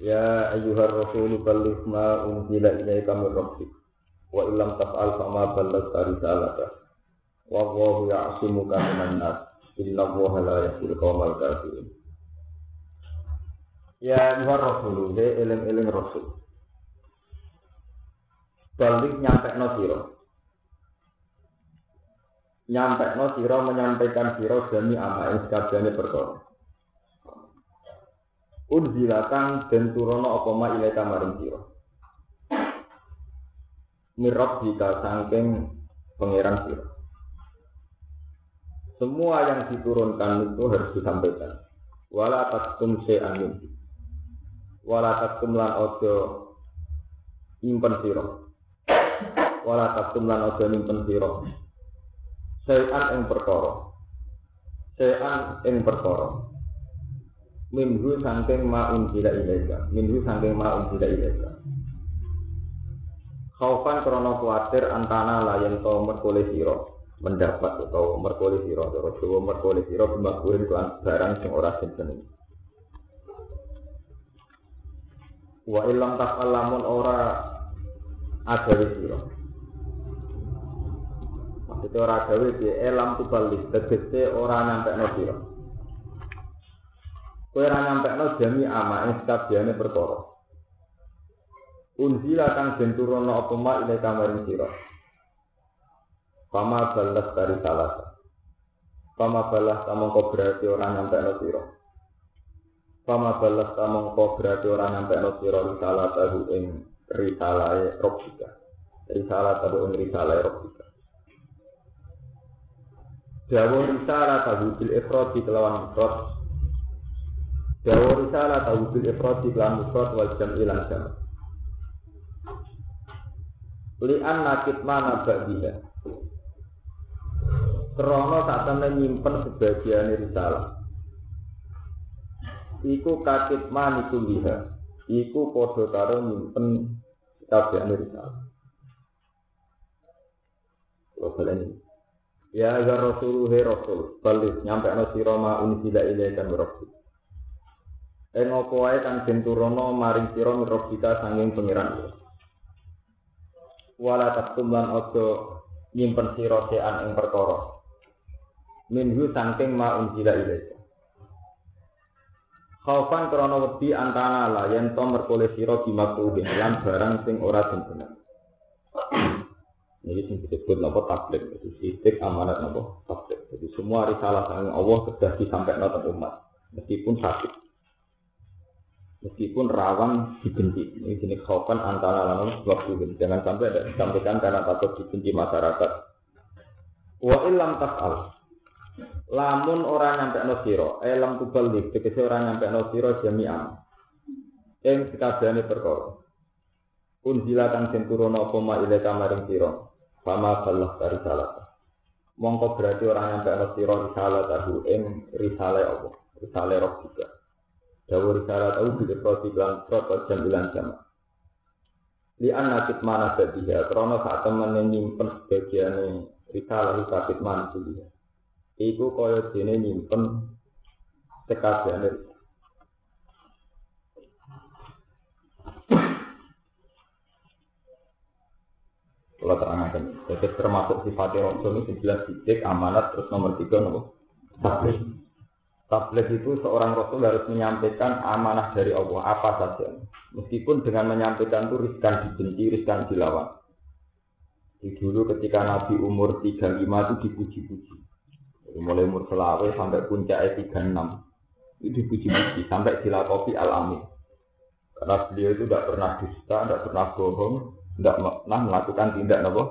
Ya ayyuhar rasul balligh ma unzila ilaika min rabbik. Wa illam taf'al fama ballaghta risalata. Wa Allahu ya'simuka minan nas. Inna Allaha la yahdil qaumal kafirin. Ya ayyuhar rasul de eling-eling rasul. Balik nyampe no siro nyampe no siro menyampaikan siro demi ama yang sekalian perkara unzilatan dan turono apa ma ilaika maring sira? Mirab jika sangking pangeran sira. Semua yang diturunkan itu harus disampaikan. Wala takum se angin. Wala takum lan ojo impen sira. Wala takum lan ojo impen sira. Sean ing perkara. Sean ing perkara minhu sangking ma unzila ilaika. Minhu sangking ma unzila ilaika. Khaufan krono kuatir antana layan to merkole siro. Mendapat atau merkole siro. Atau Jawa merkole siro. Bimakburin kelan barang sing ora seneng wa ilam tak lamun ora agawe siro. Maksudnya ora agawe di elam tubalik tegese ora nyampe no Kowe ora nyampekno jami ama ing sakabehane perkara. Unzila kang den turunno apa ma ile kamaring sira. Pama balas dari salah. Pama balas samangka berarti ora nyampekno sira. Pama balas samangka berarti ora nyampekno sira risalah tahu ing risalahe Rabbika. Risalah tahu ing risalahe Rabbika. Dawa risalah tahu bil ifrad kelawan ifrad Dawa risalah tahu bil ifrad lan mufrad wal jam'i lan jam'. Li an nakit mana ba'diha. Krono tak temen nyimpen sebagian risalah. Iku kakit maniku liha. Iku podo karo nyimpen sebagian risalah. Kalau ini. Ya ya Rasul he Rasul, balik nyampe no siroma unisila ilaikan Rasul. Ing apa wae kang den turono maring sira mirobika sanging pangeran. Wala takum lan aja nyimpen sira sean ing perkara. Minhu sangking ma unjila ilaika. Khaufan krana wedi antana la yen to merkole sira bimakruhin lan barang sing ora bener. Ini sing disebut napa tablet, itu sidik amanat napa tablet. Jadi semua risalah sang Allah sudah disampaikan ke umat, meskipun sakit meskipun rawan dibenci. Ini jenis khaufan antara lalu waktu Jangan sampai ada disampaikan karena takut dibenci masyarakat. Wa ilam tas'al. Lamun orang nyampe siro, elam tubalik, tegese orang nyampe no siro jami'an. Yang sekabehane perkara. Unzila kang den turuna apa ma ilaika maring sira. Fama balah dari salat. Mongko berarti orang nyampe no siro risalah tahu ing risalah Allah, risalah roh juga. Dawur syarat tahu bila proti bilang prot jam bilang jam. Li anak mana sedia, krono saat teman yang nyimpen sebagian risalah sakit mana dia. Iku kaya dene nyimpen sekabian Kalau terangkan, jadi termasuk sifatnya Rasul ini jelas sidik, amanat, terus nomor tiga nopo. Tabligh itu seorang Rasul harus menyampaikan amanah dari Allah apa saja. Meskipun dengan menyampaikan itu riskan dibenci, riskan dilawan. Di dulu ketika Nabi umur 35 itu dipuji-puji. Mulai umur selawe sampai puncak 36 itu dipuji-puji sampai dilakopi al-amin. Karena beliau itu tidak pernah dusta, tidak pernah bohong, tidak pernah melakukan tindak apa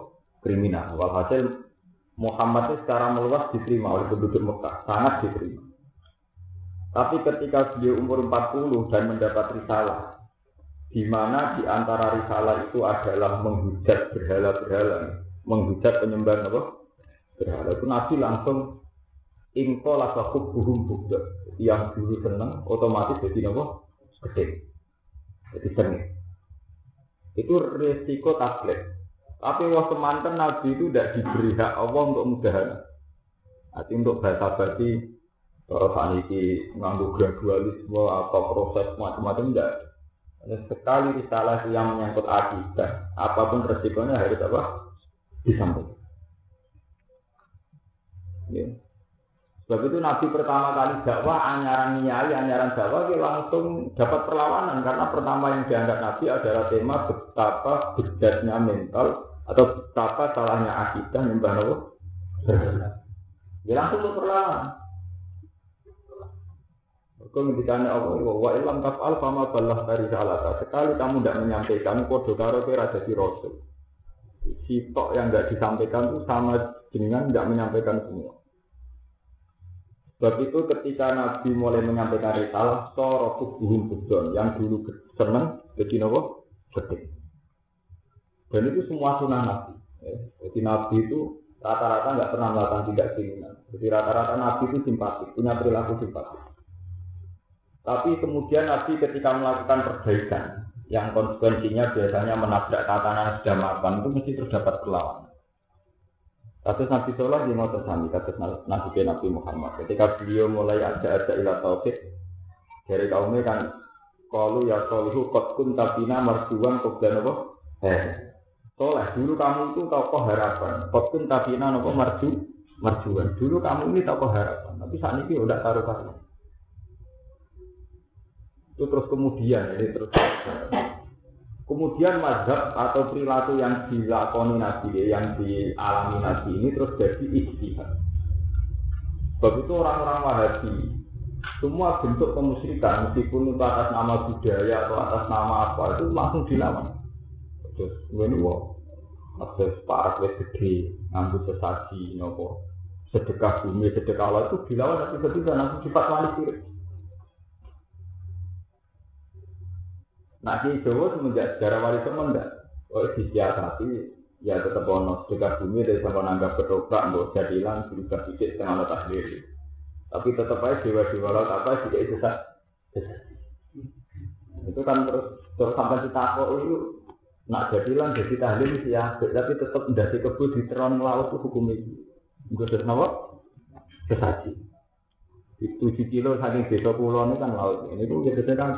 kriminal. Walhasil Muhammad itu secara meluas diterima oleh penduduk Mekah, sangat diterima. Tapi ketika beliau umur 40 dan mendapat risalah, di mana di antara risalah itu adalah menghujat berhala-berhala, menghujat penyembah apa? Berhala itu Nabi langsung info lasakub buhum bukda yang dulu seneng otomatis jadi apa? Gede, jadi sengit. Itu resiko tablet. Tapi wah semantan Nabi itu tidak diberi hak Allah untuk mudahan. Nanti untuk bahasa basi Cara saniki nganggu gradualisme atau proses macam-macam enggak. Sekali risalah yang menyangkut akidah, apa pun resikonya harus apa? Disampaikan. Ya. Sebab itu Nabi pertama kali dakwah anyaran nyai, anyaran dakwah dia langsung dapat perlawanan karena pertama yang dianggap Nabi adalah tema betapa bedanya mental atau betapa salahnya akidah Nabi. Dia langsung perlawanan. Kau ngendikane Allah, wa ilam taf'al fama balah dari salata. Sekali kamu tidak menyampaikan, kode karo kira jadi rasul. Sitok yang tidak disampaikan itu sama dengan tidak menyampaikan semua. Sebab itu ketika Nabi mulai menyampaikan risalah, sorokuh buhum budon, yang dulu seneng, jadi nopo, sedih. Dan itu semua sunnah Nabi. Ya. Jadi Nabi itu rata-rata nggak pernah melakukan tidak keinginan. Jadi rata-rata Nabi itu simpatik, punya perilaku simpatik. Tapi kemudian Nabi ketika melakukan perbaikan yang konsekuensinya biasanya menabrak tatanan sudah makan itu mesti terdapat perlawanan. Kasus Nabi di Mota Sami, kasus Nabi Nabi Muhammad. Ketika beliau mulai ada-ada ilah tauhid dari kaumnya kan kalau ya solihu kot kun tabina marjuan dan apa? Eh, soleh dulu kamu itu tokoh harapan. Kot kun tabina apa marju marjuan. Dulu kamu ini tokoh harapan. Tapi saat ini udah taruh karuan. Itu terus kemudian ini terus kemudian mazhab atau perilaku yang dilakoni nabi yang dialami nabi ini terus jadi istihad. Sebab itu orang-orang Wahabi semua bentuk kemusyrikan meskipun itu atas nama budaya atau atas nama apa itu langsung dilawan. Terus ini wah, ada parak wes gede, sesaji, nopo sedekah bumi, sedekah Allah itu dilawan tapi ketika langsung sifat wali Nah di Jawa semenjak sejarah wali songo enggak. Oh disiasati ya tetap ono sedekah bumi dari sama nanggap ketoprak mbok jadilan berubah sedikit setengah letak sendiri. Tapi tetap aja dewa dewa laut apa juga itu. Itu kan terus terus sampai kok itu nak jadilan jadi tahlil ya, tapi tetap dari kebun di teron laut itu hukum itu. Gue terus nawa sesaji. Itu kilo saking desa pulau ini kan laut. Ini tuh kita kan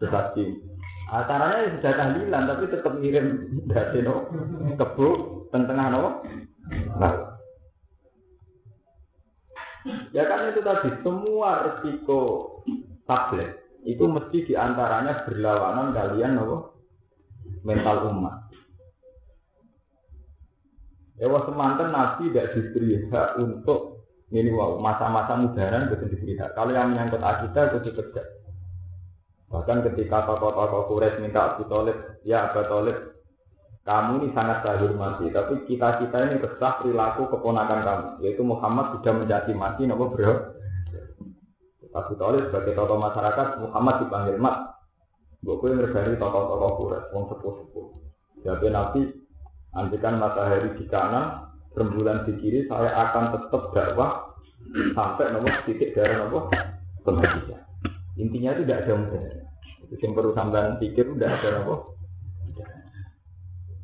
sesaji. Acaranya ya sudah tahlilan tapi tetap ngirim dari no kebu tengah no. Nah. Ya kan itu tadi semua resiko tablet itu mesti di antaranya berlawanan kalian no mental umat. Wah semantan Nabi tidak diberi hak untuk ini wow masa-masa mudaran betul diberi hak. Kalau yang menyangkut akidah itu dikerja. Bahkan ketika tokoh-tokoh Quraisy minta Abu Talib, ya Abu Talib, kamu ini sangat saya hormati, tapi kita-kita ini resah perilaku keponakan kamu, yaitu Muhammad sudah menjadi mati, nopo bro. Abu Talib sebagai tokoh masyarakat, Muhammad dipanggil mat. Gue ngergani tokoh-tokoh Quraisy, wong sepuh-sepuh. Jadi Nabi, andikan matahari di kanan, rembulan di kiri, saya akan tetap dakwah sampai nomor titik darah nopo penghabisan. Intinya itu tidak ada mudah. Yang perlu sampean pikir udah ada apa?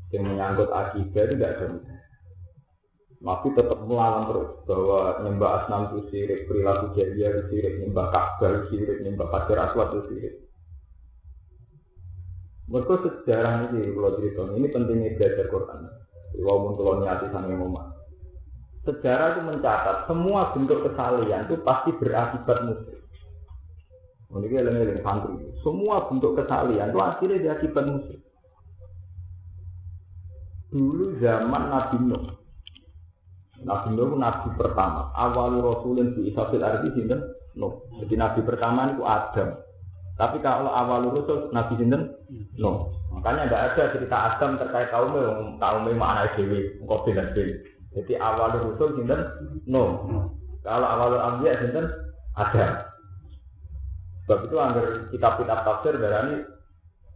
Yang menyangkut akidah itu tidak ada. Tapi tetap melawan terus bahwa nyembah asnam itu sirik, perilaku jahiliyah itu sirik, nyembah ka'bah itu sirik, nyembah pasir aswad itu sirik. Mereka sejarah ini kalau cerita ini pentingnya belajar Quran. Walaupun kalau niati sama ngomong. Sejarah itu mencatat semua bentuk kesalahan itu pasti berakibat musuh. Ini eling-eling santri. Semua bentuk kesalian itu akhirnya diakibat musuh. Dulu zaman Nabi Nuh. Nabi Nuh nabi pertama. Awal Rasulun di Isabil Arbi sinten Nuh. Jadi nabi pertama itu Adam. Tapi kalau awal Rasul Nabi sinten Nuh. Makanya tidak ada cerita Adam terkait kaum kaum mana dewi, kopi dan dewi. Jadi awal Rasul sinten Nuh. Kalau awal Ambiya sinten Adam. Sebab itu agar kitab-kitab tafsir darani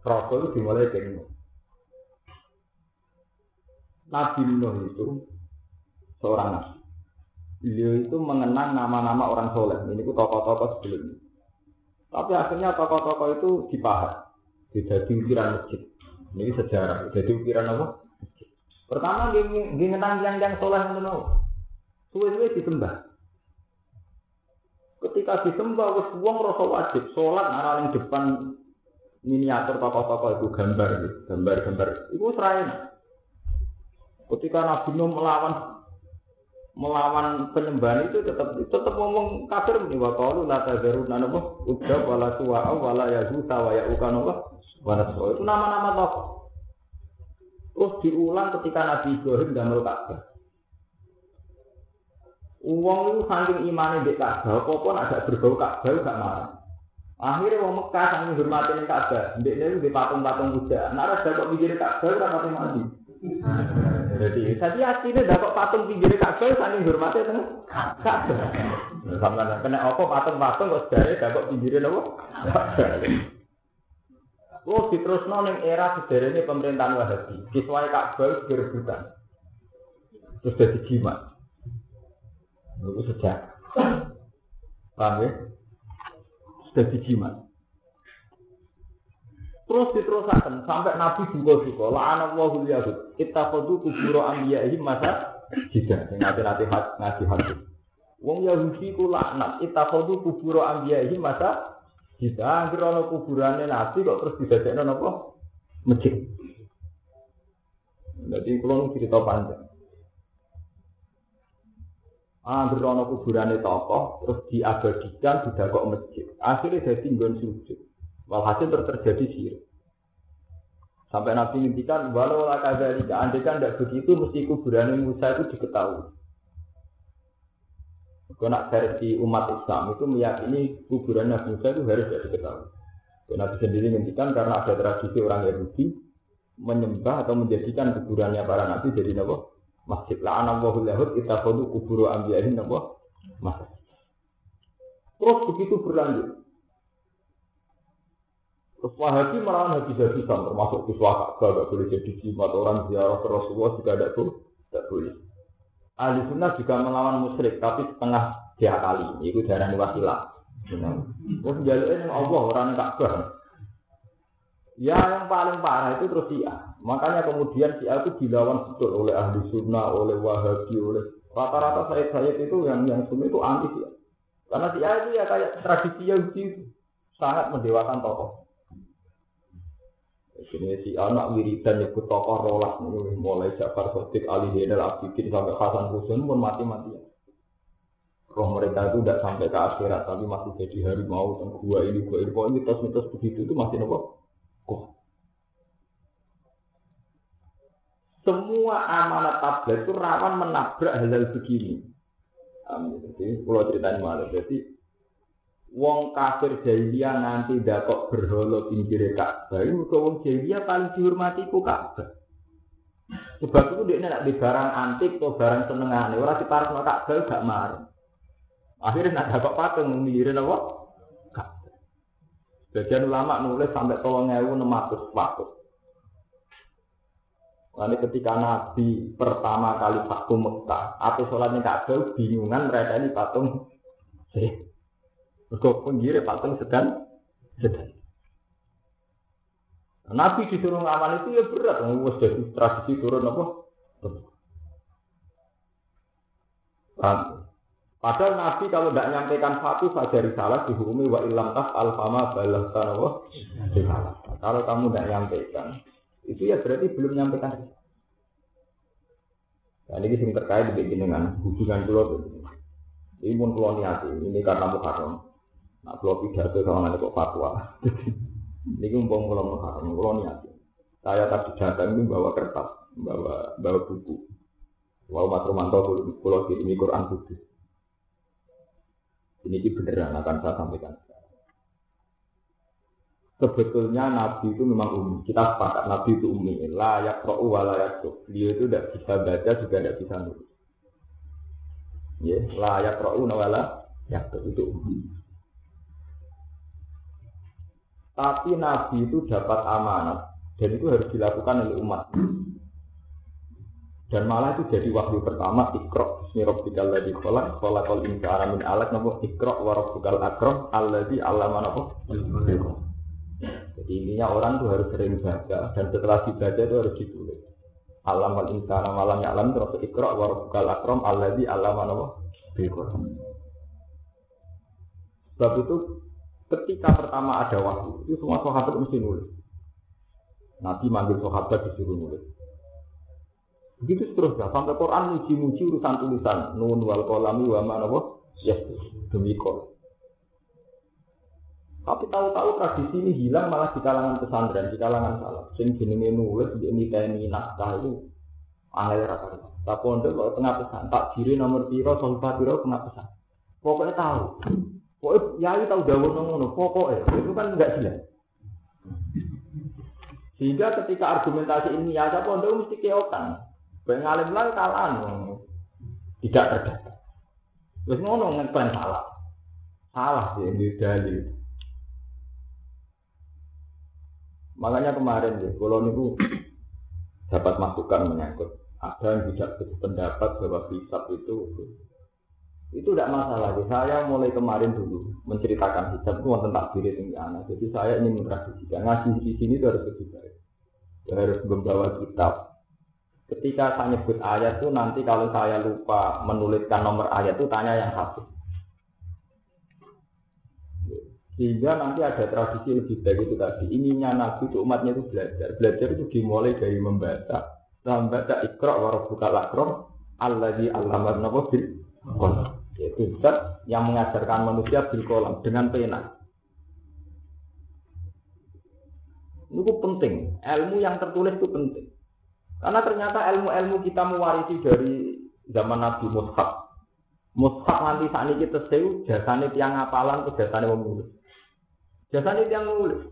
Rasul dimulai dari Nabi Nuh itu seorang nabi. Beliau itu mengenang nama-nama orang soleh. Ini itu tokoh-tokoh sebelumnya. Tapi akhirnya tokoh-tokoh itu dipahat. Jadi ukiran masjid. Ini sejarah. Jadi ukiran apa? Pertama dia mengenang yang-yang soleh itu. Suwe-suwe disembah. Ketika disembah, wis wong rasa wajib sholat nara ning depan miniatur tokoh-tokoh itu gambar, gambar-gambar. Itu serain. Ketika Nabi Nuh melawan melawan penyembahan itu tetap tetap ngomong kafir nih wa qalu la tazaruna napa udda wala suwa wala yazuta wa yaukan apa wala itu nama-nama tokoh. Terus diulang ketika Nabi Ibrahim dan Ka'bah. Uang itu saking imane di Ka'bah, apa pun ada berbau Ka'bah gak marah. Akhirnya wong Mekah saking hormatin Ka'bah, ndek niku di patung-patung Buddha. Nek ada kok pinggir Ka'bah ora pati mandi. Jadi tadi aslinya dapat patung pinggir Ka'bah saking hormatin Ka'bah. Sampeyan kena apa patung-patung kok sedare dapat pinggir napa? Oh, diterusno ning era sederhana pemerintahan Wahabi. Kiswahe Ka'bah direbutan. Terus jadi jimat. Itu sejak. Paham ya? Sudah dijimat. Terus diterusakan sampai Nabi juga juga. La'ana Allahul Yahud. Kita kodu kuburo ambiyahim masa jida. Nanti-nanti ngaji hadis. Wong Yahudi ku laknat. Kita kodu kuburo ambiyahim masa jida. Akhirnya ada kuburannya Nabi kok terus didadekno apa? Masjid. Jadi kalau cerita panjang. Angger ana kuburane tokoh terus diabadikan didakok masjid. Akhirnya jadi nggon sujud. Walhasil terjadi sihir. Sampai Nabi ngintikan, walau lah kadzalika, andai kan tidak begitu, mesti kuburan Musa itu diketahui. Kalau nak versi umat Islam itu meyakini kuburan Nabi Musa itu harus tidak diketahui. Kalau Nabi sendiri ngintikan karena ada tradisi orang Yahudi menyembah atau menjadikan kuburannya para nabi jadi nabi masjid. La'ana Allahu yahud kita kodu kuburu ambiyahin apa? Masjid. Terus begitu berlanjut. Terus Wahabi melawan habis-habisan termasuk kiswah Ka'bah gak boleh jadi jimat orang ziarah ke Rasulullah juga tidak boleh. Tidak boleh. Ahli sunnah juga melawan musyrik tapi setengah dia kali. Itu darah wasilah. Terus jalurnya Allah orang Ka'bah. Ya yang paling parah itu terus Syiah. Makanya kemudian Syiah itu dilawan betul oleh ahli sunnah, oleh wahabi, oleh rata-rata saya saya itu yang yang sunni itu anti Syiah. Karena Syiah itu ya kayak tradisi Yahudi sangat mendewakan tokoh. Ini si anak wiridan nyebut tokoh rolas mulai Jafar Sotik, Ali Zainal Abidin sampai Hasan Husain pun mati-matian. Roh mereka itu tidak sampai ke akhirat tapi masih jadi harimau dan gua ini gua ini pokoknya mitos-mitos begitu itu masih nopo kok. Semua amanat tablet itu rawan menabrak hal-hal begini. Amin. Jadi, kalau ceritanya malah, jadi wong kafir jahiliyah nanti dapat berholo pinggir Ka'bah. Itu wong jahiliyah paling dihormati ku Ka'bah. Sebab itu dia nak di barang antik atau barang senengan. Orang di parang Ka'bah gak marah. Akhirnya nak dapat patung menggirin apa? Bagian ulama nulis sampai tolong ngewu nematus waktu. Lalu ketika Nabi pertama kali waktu Mekah, atau sholatnya Ka'bah, bingungan mereka ini patung. Kok penggiri patung sedang sedang. Nabi disuruh ngamal itu ya berat, nggak jadi tradisi turun apa? Padahal Nabi kalau tidak nyampaikan satu saja risalah dihukumi wa ilam tas alfama balas tanawa Kalau kamu tidak nyampaikan, itu ya berarti belum nyampaikan. Nah, ini sing terkait dengan hubungan pulau ini pun pulau niati, ini karena muharram. Nah, pulau pidato sama nanti kok fatwa. ini umpam pulau muharram, pulau niati. Saya tadi datang ini bawa kertas, bawa bawa buku. Walau Mas Romanto pulau kirimi Quran Kudus. Ini beneran akan saya sampaikan. Sebetulnya Nabi itu memang umi. Kita sepakat Nabi itu umi. Layak ro'u wa layak. Beliau itu tidak bisa baca juga tidak bisa nulis. Ya, layak ro'u wa layak itu umi. Tapi Nabi itu dapat amanat dan itu harus dilakukan oleh umat. Dan malah itu jadi wahyu pertama ikro Bismillahirrahmanirrahim ladzi khalaq khalaqal insana min alaq napa ikro wa rabbukal akram alladzi 'allama napa Jadi intinya orang tuh harus sering baca dan setelah dibaca itu harus ditulis. Alam al insana malam alam terus ikro wa rabbukal akram alladzi 'allama napa Sebab itu ketika pertama ada wahyu itu semua sahabat mesti nulis. Nabi manggil sahabat disuruh nulis. Begitu seterusnya sampai Quran muji-muji urusan tulisan nun wal kolami wa mana ya demi kol. Tapi tahu-tahu tradisi ini hilang malah di kalangan pesantren, di kalangan salah. Sing jenenge nulis di ini tni naskah itu angel rata-rata. Tak pondok kalau tengah pesan, tak diri nomor piro, sohibah piro tengah pesan. Pokoknya tahu. Pokoknya ya tahu dawuh ngono, pokoknya itu kan enggak jelas. Sehingga ketika argumentasi ini ada pondok mesti keokan. Ben ngalim lah kalah tidak terdata. Terus ngono ngeklaim salah. Salah sih di dalil. Makanya kemarin ya, kalau niku dapat masukan menyangkut ada yang tidak berpendapat bahwa hisab itu itu tidak masalah. Jadi saya mulai kemarin dulu menceritakan hisab itu tentang diri tinggi anak. Jadi saya ingin mentradisikan ngaji di sini itu harus lebih baik. Harus membawa kitab Ketika saya nyebut ayat itu nanti kalau saya lupa menuliskan nomor ayat itu tanya yang satu. Sehingga nanti ada tradisi lebih baik itu tadi. Ininya Nabi itu umatnya itu belajar. Belajar itu dimulai dari membaca. Membaca ikra warabbuka lakrom. Alladhi allamat nabo bil kolam. Yaitu zat yang mengajarkan manusia bil. Dengan pena. Itu penting. Ilmu yang tertulis itu penting. Karena ternyata ilmu-ilmu kita mewarisi dari zaman Nabi Mushaf. Mushaf nanti saat ini kita sewu, jasanya tiang apalan, ke jasanya menulis. Jasanya tiang menulis.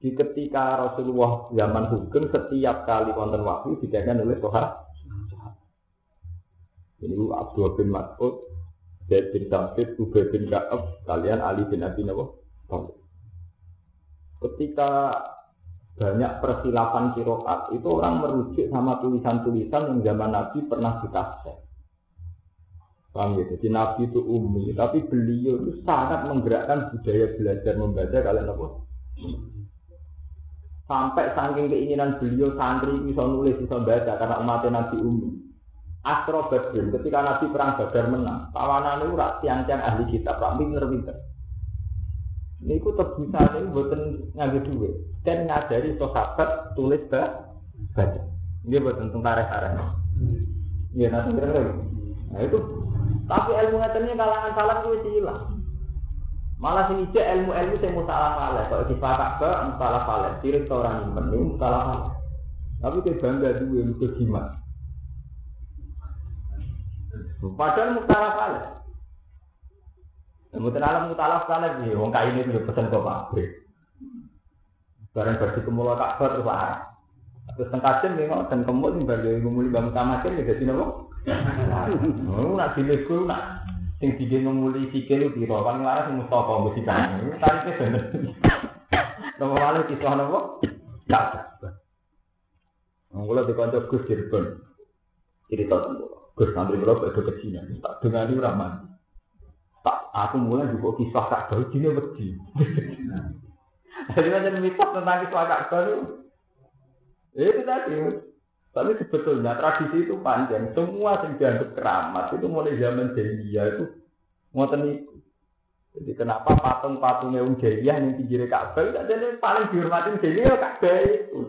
Di ketika Rasulullah zaman hukum, setiap kali konten wahyu dijadikan oleh Sohar. Ini Abdul bin Mas'ud, Zaid bin Sabit, Ubay bin Ka'ab, kalian Ali bin Abi Nawawi. Ketika banyak persilapan kiroat itu orang merujuk sama tulisan-tulisan yang zaman Nabi pernah ditafsir. Paham ya? Jadi Nabi itu umi, tapi beliau itu sangat menggerakkan budaya belajar membaca kalian apa? Sampai saking keinginan beliau santri bisa nulis bisa baca karena umatnya Nabi umi. Astro Badrin ketika Nabi perang Badar menang, tawanan itu rak tiang-tiang ahli kitab, rak pinter-pinter. Ini ku tebusan ini buatan ngambil duit dan ngajari sahabat tulis baca. Dia buat tentang tarik-tarik. Iya, nanti kira Nah itu, tapi ilmu ngetennya kalangan salam itu hilang. Malah sini cek ilmu-ilmu saya mau salah salah. Kalau di fakak ke salah salah. Sirik orang yang penuh salah salah. Tapi dia bangga dua itu jimat. Padahal mutalah salah. Mungkin alam mutalah salah sih. Wong kain itu pesan ke pabrik. Barang bagi kemula Ka'bah terus larang. Terus tengkajen nih dan kemul nih bagi ngumuli bangun tamajen ya jadi nopo. Oh, nak dilego nak sing dide ngumuli sikil piro kan laras sing Mustafa mesti kan. Tarike bener. Nopo wale kisah nopo? Ka'bah. Mula dikonco Gus Cirebon. Cerita tentang Gus santri kula kok kecilan. Tak dengani ora mandi. Tak aku mulai juga kisah Ka'bah dine wedi. Jadi macam mitos tentang kisah Ka'bah itu. Itu tadi. Tapi sebetulnya tradisi itu panjang. Semua yang dianggap keramat itu mulai zaman jahiliyah itu ngoten itu. Jadi kenapa patung-patungnya Wong Jahiliyah yang pinggir Ka'bah itu jadi paling dihormatin Jahiliyah Ka'bah itu.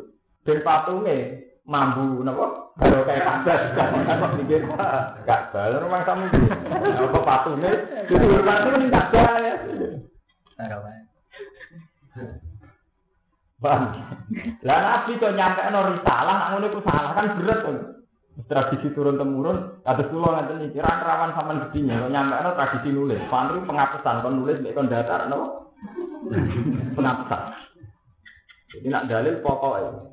Dan patungnya mambu napa kalau kayak Ka'bah kan pinggir Ka'bah rumah kamu apa patungnya jadi hormatin Ka'bah ya. Bang, lah nabi kok nyampe no risalah, nak ngono salah kan berat kan. Tradisi turun temurun, ada pulau ngaten iki ra rawan sampean gedinya, kok nyampe no tradisi nulis. Pantri pengapesan kon nulis mek kon datar no. pengapesan. Jadi nak dalil pokoknya.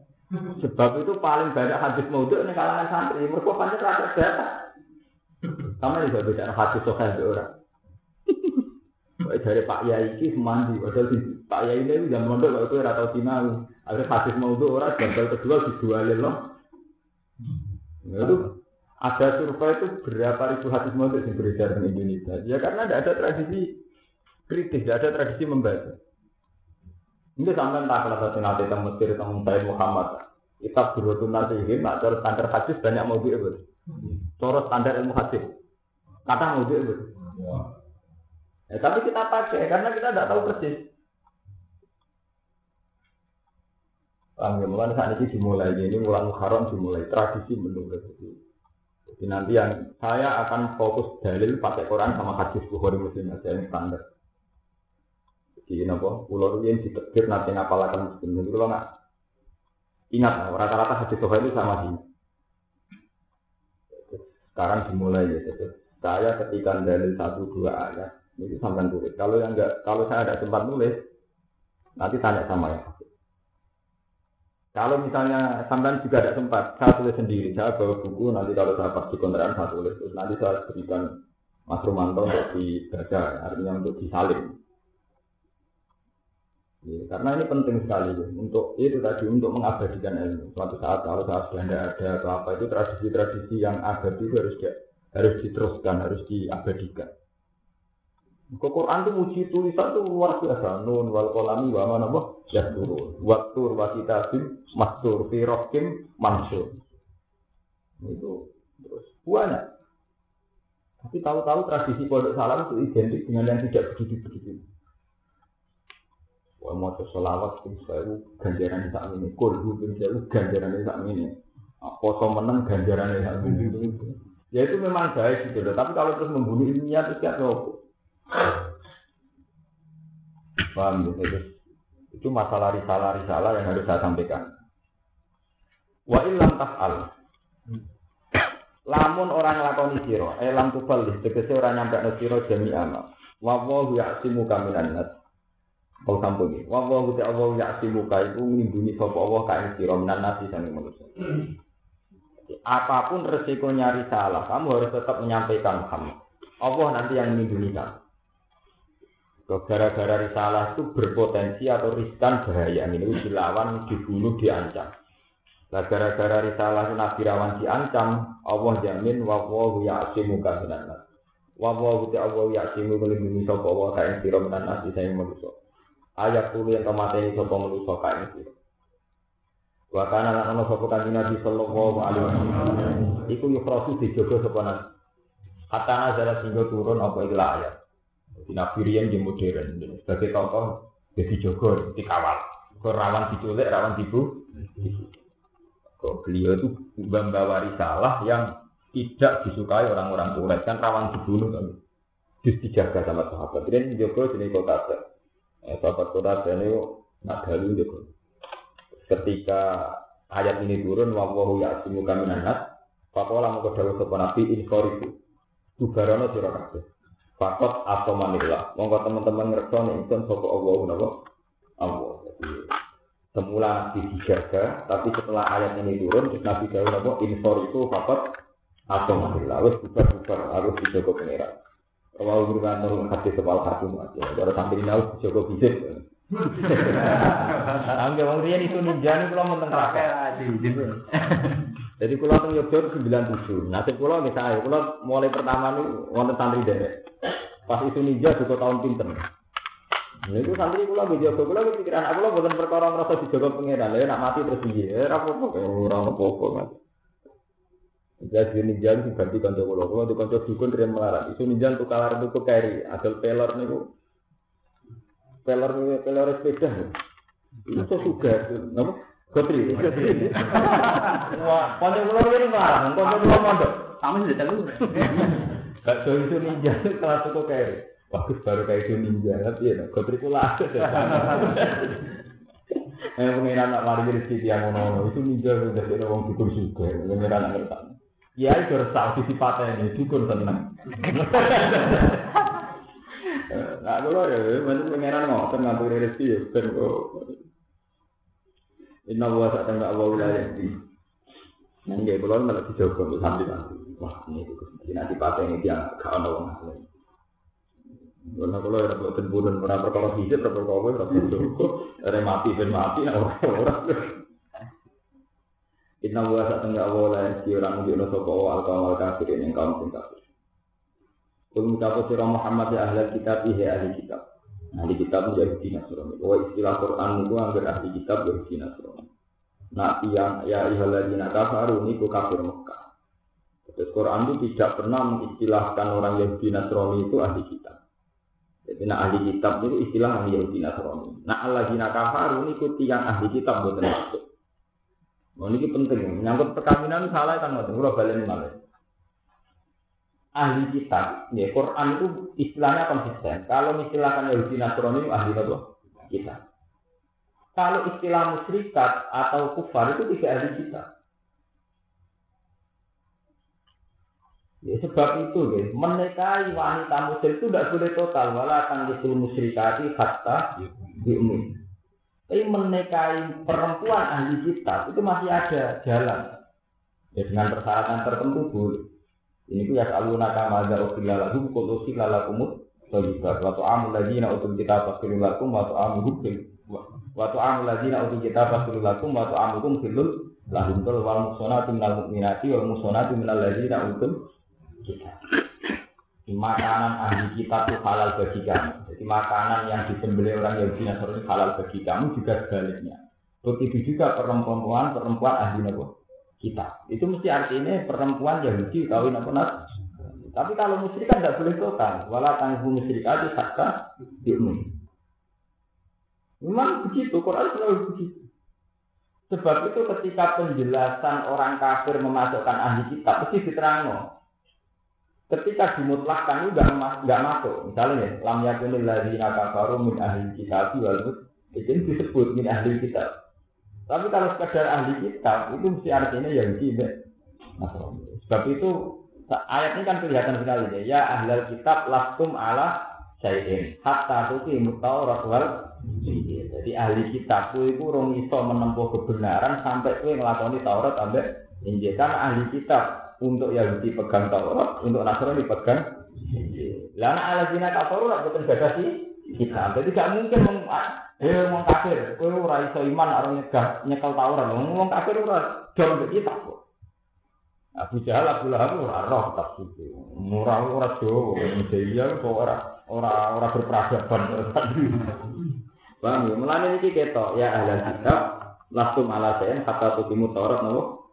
Sebab itu paling banyak hadis maudhu ini kalangan santri. Mereka pancet rata data. Kamu juga beda hadis sokai orang. Dari Pak Yai ini semandi, padahal Pak Yai ini jam mondok kalau itu rata sinau. Akhirnya hadis mau itu orang gagal kedua dijualin loh. Nah, itu ada survei itu berapa ribu hadis mau yang beredar di Indonesia. Ya karena tidak ada tradisi kritis, tidak ada tradisi membaca. Ini sampai tak kalau satu nanti tentang Mesir tentang Sayyid Muhammad. Kita berutun nasihin, nak cara standar hadis banyak mau itu. Cara standar ilmu hadis. Kata mau itu. Ya, tapi kita pakai karena kita tidak tahu persis. Paham ya, mulai saat ini dimulai, ini mulai Muharram dimulai, tradisi menurut Jadi nanti yang saya akan fokus dalil pakai Quran sama hadis Bukhari Muslim aja yang standar. Jadi nopo, pulau ini ditekir nanti ngapalakan Muslim. Jadi kalau nggak ingat, rata-rata hadis Bukhari itu sama sih. Sekarang dimulai ya, saya ketika dalil satu dua ayat, ini sampai tulis. Kalau yang enggak, kalau saya ada sempat nulis, nanti tanya sama ya. Kalau misalnya sampai juga ada sempat, saya tulis sendiri. Saya bawa buku, nanti kalau saya pas di kontrakan saya tulis. Terus nanti saya berikan Mas Romanto untuk dibaca, artinya untuk disalin. Ya, karena ini penting sekali untuk itu tadi untuk mengabadikan ilmu. Suatu saat kalau saya sudah tidak ada atau apa itu tradisi-tradisi yang abadi harus harus diteruskan, harus diabadikan. Kok Quran itu muji tulisan itu luar biasa. Nun wal kolami wa mana boh ya turun. Waktu wa kitabim mastur fi rokim mansur. Itu terus banyak. Tapi tahu-tahu tradisi pondok salam itu identik dengan yang tidak begitu-begitu. Wah mau selawat pun saya ganjaran di saat ini. Kulhu pun saya ganjaran di saat ini. Poso menang ganjaran saat ini. Ya itu memang baik gitu loh. Tapi kalau terus membunuh ilmiah itu siapa? Paham gitu. Itu masalah risalah-risalah yang harus saya sampaikan. Wa illam taf'al. Lamun orang lakoni siro, eh lam tubal tegese orang nyampe no siro jami amal. Wa wa ya'simu kaminan nas. Kau sampun iki. Wa wa ta Allah ya'simu ka iku nglindungi sapa Allah ka ing sira minan nasi sange manusia. Apa pun resikonya risalah, kamu harus tetap menyampaikan Muhammad. Allah nanti yang melindungi kamu. Gara-gara risalah itu berpotensi atau riskan bahaya ini dilawan, dibunuh, diancam. Nah gara-gara risalah Nabi Rawan diancam, Allah jamin wa wahu ya'asimu kaminan nas. Wa wahu ta'awu ya'asimu melindungi sapa wa kain sira minan nas saya manusa. Ayat tulu yang kemateni sapa manusa kain sira. Wa kana lan ana sapa kanjeng Nabi sallallahu alaihi wasallam. Iku yukhrasu dijogo sapa nas. Hatta nazara singgo turun apa ikhlas ayat. Di Nabi Rian di modern, sebagai tokoh jadi jogo dikawal. Kau rawan diculik, rawan tipu. Kok beliau itu membawa risalah yang tidak disukai orang-orang soleh kan rawan dibunuh kan. Terus dijaga sama sahabat. Rian jogo sini kota eh, sahabat kota ini nak galu jogo. Ketika ayat ini turun, wawahu ya'asimu kaminan nas, Pakola mau kedawa sopan nabi inforiku. Tubarono sira kabeh. Fakot atau manila. Monggo teman-teman ngerti nih itu sopo Allah nabo Allah. Jadi semula dijaga, tapi setelah ayat ini turun, Nabi Dawud nabo infor itu fakot atau manila. Harus bubar-bubar, harus dijaga pengiran. Kalau berusaha nurun hati sebal hati aja. Kalau sambil ini harus dijaga bisik. Angge wong riyen itu ninja niku kula mboten rakyat. Jadi kula teng Yogyakarta 97. Nasib kula nggih sae. Kula mulai pertama niku wonten santri derek. Pas itu ninja juga tahun pinter. Itu santri kula nggih jaga kula pikiran aku kula mboten perkara ngrasa dijaga pangeran. Lah nak mati terus piye? Ora apa-apa, ora apa-apa. Jadi ninja itu ganti kanca kula. Kula di kanca dukun riyen melarat. Itu ninja untuk kalar tuku keri. Adol pelor niku peler peler sepeda itu juga apa Gotri, Wah, pondok pulau ini ngarang, pondok pulau mondok. Sama sih. Gak jauh itu ninja kelas itu kayak bagus baru kayak itu ninja, tapi ya Gotri pula. Eh pengiran nak mari rezeki yang ngono itu ninja udah jadi orang dukun juga, pengiran nak ngerti. Ya itu resah sisi patah ini dukun tenang. Nah, kalau ya, macam pengenan ngotot ngatur rezeki ya, kok. Inna wa sa tangga Allah wilayah di. Nang dia kalau malah dijogo untuk nanti. Wah, ini itu nanti pakai ini dia gak ada orang lain. Karena kalau ada buat temburan orang perkara fisik, perkara kowe, perkara mati ben mati, orang Inna wa sa tengah Allah la yasi orang mujibna sopa wa al kaum al kafirin yang kaum sing kafir. Kul ngucapu sira Muhammad ya ahli kitab ihe ahli kitab. Ahli kitab menjadi dina surami. Wa istilah Quran itu anggar ahli kitab jadi dina surami. Nah yang ya ihaladina kafaru ini kafir Mekah. Terus Quran itu tidak pernah mengistilahkan orang Yahudi Nasrani itu ahli kitab. Jadi nah ahli kitab itu istilah ahli Yahudi Nasrani. Nah Allah dina kafaru ini yang ahli kitab bukan maksud. Oh, ini penting. Menyangkut perkawinan salah kan ngoten. Kula baleni malih. Ahli kitab, ya Quran itu istilahnya konsisten. Kalau istilahkan Yahudi Nasrani itu ahli apa? Kita. Kalau istilah musyrikat atau kufar itu tidak ahli kita. Ya, sebab itu, ya, menikahi wanita muslim itu tidak boleh total. Walau akan disul musyrikati hatta diumin. Tapi menikahi perempuan ahli kitab itu masih ada jalan. Ya dengan persyaratan tertentu boleh. Ini pun ya selalu nakama ada lagu, kalau usia lakumut, Sojibat, waktu amul lagi nak utul kita pastiru lakum, amul hukum, waktu amul lagi nak utul kita pastiru lakum, amul hukum filul, lahum tul wal musonati minal mukminati wal musonati minal lagi nak utul kita makanan ahli kita itu halal bagi kamu. Jadi makanan yang disembelih orang Yahudi Nasrani halal bagi kamu juga sebaliknya. Begitu juga perempuan perempuan ahli Nabi kita. Itu mesti artinya perempuan Yahudi kawin apa nas. Tapi kalau musyrik kan tidak boleh total. Walau tangguh musyrik aja sakka diumin. Memang begitu, Quran selalu begitu. Sebab itu ketika penjelasan orang kafir memasukkan ahli kitab, mesti diterangkan ketika dimutlakkan itu nggak masuk misalnya ya lam yakunil ladzina kafaru min ahli kitab itu disebut min ahli kitab tapi kalau sekedar ahli kitab itu mesti artinya yang tidak sebab itu ayat ini kan kelihatan sekali ya ya ahli kitab lastum ala sayyidin hatta tuti mutawrat wal jadi ahli kitab itu rong iso menempuh kebenaran sampai kowe nglakoni Taurat sampai Injil. Kan ahli kitab untuk Yahudi pegang Taurat, untuk Nasrani pegang Lana ala zina kafaru rak boten sih kita. Jadi tidak mungkin meng eh wong kafir, kowe ora iso iman arep nyegah nyekel Taurat. Wong kafir ora mbek kita kok. Abu Jahal Abu Lahab ora roh tak itu. Ora ora Jawa, India kok ora ora ora berperadaban. Paham ya? Mulane iki ya ahli kitab lastum ala sayin hatta tutimu Taurat nopo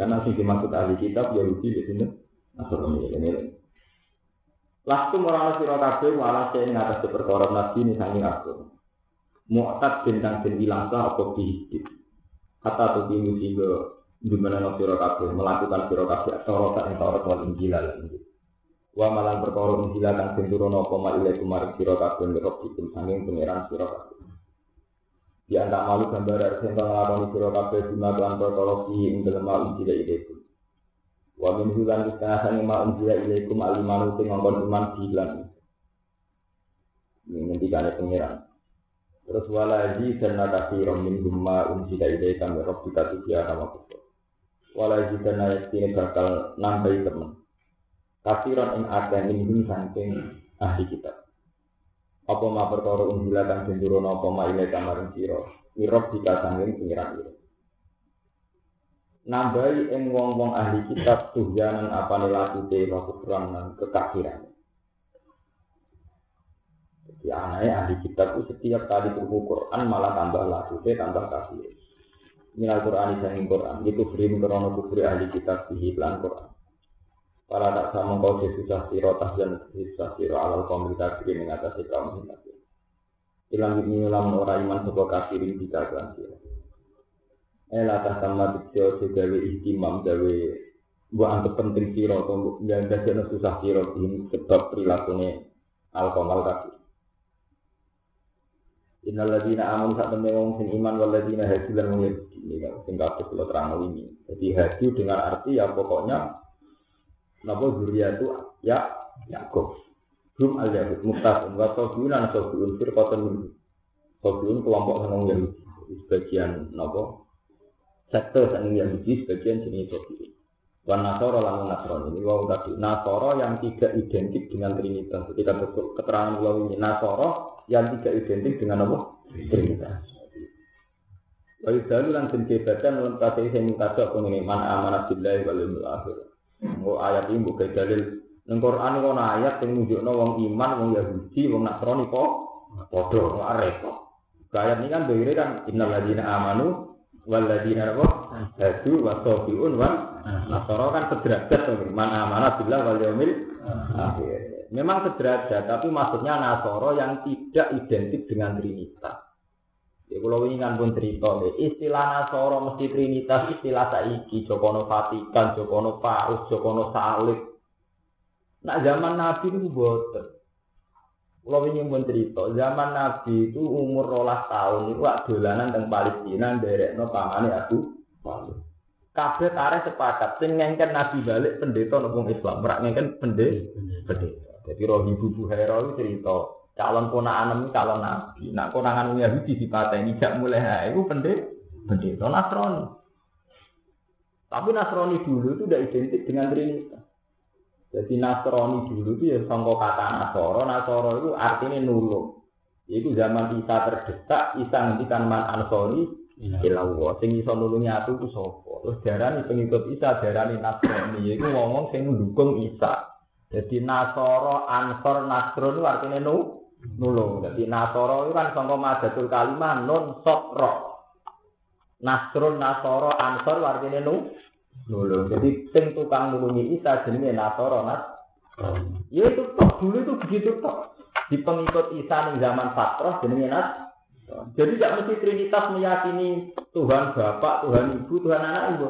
karena sing dimaksud ahli kitab Yahudi di sini Nasrani ini. Lastum orang sira kabeh wala sing ngatas perkara nabi ini sangi aku. Mu'tad bintang den ilang sa apa. Kata timu sehingga di mana sira kabeh melakukan sira kabeh Taurat ing Taurat wal Injil. Wa malan perkara Injil kang den turun apa ma ilaikum marang sira kabeh nek dikum sanging pangeran sira kabeh. Di malu gambar dari sentang lakoni siro kabeh bima kelan perkara fi ing dalem ma unjila ilaikum. Wa min hulan sange ma unjila ilaikum alimanu sing ngongkon iman bilan. Ini ngendikane pengiran. Terus walaji dan nakasi min gumma unjila ilaikum ya rabbika tujiya nama kufur. Walaji dan nakasi bakal nambahi temen. Kafiran ing akeh min saking ahli kitab. apa ma perkara unggila kang jendurono apa ma ile kamaring sira mirop dikasangin pengiran ira nambahi ing wong-wong ahli kitab tuhyanan apane lakute kekufuran lan kekafiran jadi aneh ahli kitab itu setiap kali buku Quran malah tambah lakute tambah kafir minal Quran isangin Quran itu free krono kufri ahli kitab di lan Quran Para tak sama kau susah siro tahjan susah siro alal kaum kafir mengatasi kaum kafir. Ilang ini ulang orang iman sebuah kafirin kita kan. Elah tak sama tiga segawe ihtimam gawe buat anggap penting siro atau yang dasarnya susah siro ini sebab perilakunya al kaum al kafir. Innal ladina amanu sak temne wong sing iman wal ladina hadu lan wong ini kan sing kabeh kula terang ini. Jadi hadu dengan arti ya pokoknya Napa zuriya itu ya Yakub. Hum al Yahud muktafun wa sobiun an sobiun firqatan min sobiun kelompok seneng Yahudi sebagian napa sekte seneng Yahudi sebagian jenis sobiun. Wan Nasoro lamun Nasrani ini wau tadi Nasoro yang tidak identik dengan Trinitas. Ketika betul keterangan wau ini Nasoro yang tidak identik dengan apa? Trinitas. Wa yudalu lan den kebadan lan pate sing mutaja apa ngene man amanah billahi wal yaumil akhir. Ayat ini bukan dalil Nang Quran ana ayat sing nunjukno wong iman, wong Yahudi, wong Nasrani kok padha repot. Ayat ini kan dhewe kan innal ladzina amanu wal ladzina apa? Hadu wa sabiun wa Nasara kan sederajat to, man amanah billah wal akhir. Memang sederajat, tapi maksudnya Nasara yang tidak identik dengan Trinitas. Ya kalau ini kan pun cerita nih, istilah Nasoro mesti Trinitas, istilah saiki, Jokono Vatikan, Jokono Paus, Jokono Salib. Nah zaman Nabi itu boten. Kalau ini pun cerita, zaman Nabi itu umur rolas tahun itu dolanan tentang Palestina, derek no pamane aku. Kabeh tarik sepakat, sing Nabi balik pendeta nopo Islam, merak ngengken pendeta. Pendeta. Jadi roh ibu Buhaira itu cerita, calon ponakan calon nabi. Nak konangan Yahudi dipateni jak mulai ha iku pendeta pendeta Nasrani. Tapi Nasrani dulu itu tidak identik dengan Trinitas. Jadi Nasrani dulu itu ya sangka kata Nasoro, Nasoro itu artinya nulung. Itu zaman Isa terdesak, Isa ngendikan man ansori ilawo. Sing iso nulungi aku itu sapa? Terus darani pengikut Isa, darani Nasrani. Iku ngomong sing mendukung Isa. Jadi Nasoro, Ansor, Nasrun itu artinya nu, nulung. Jadi Nasoro itu kan sangka madatul kalimah nun sokro. Nasrun, Nasoro, Ansor artinya nu, nulung. Jadi sing tukang nulungi Isa jenenge Nasoro, Nas. Ya itu tok dulu itu begitu tok. Di pengikut Isa ning zaman Fatroh jenenge Nas. Jadi tidak mesti Trinitas meyakini Tuhan Bapak, Tuhan Ibu, Tuhan Anak Ibu.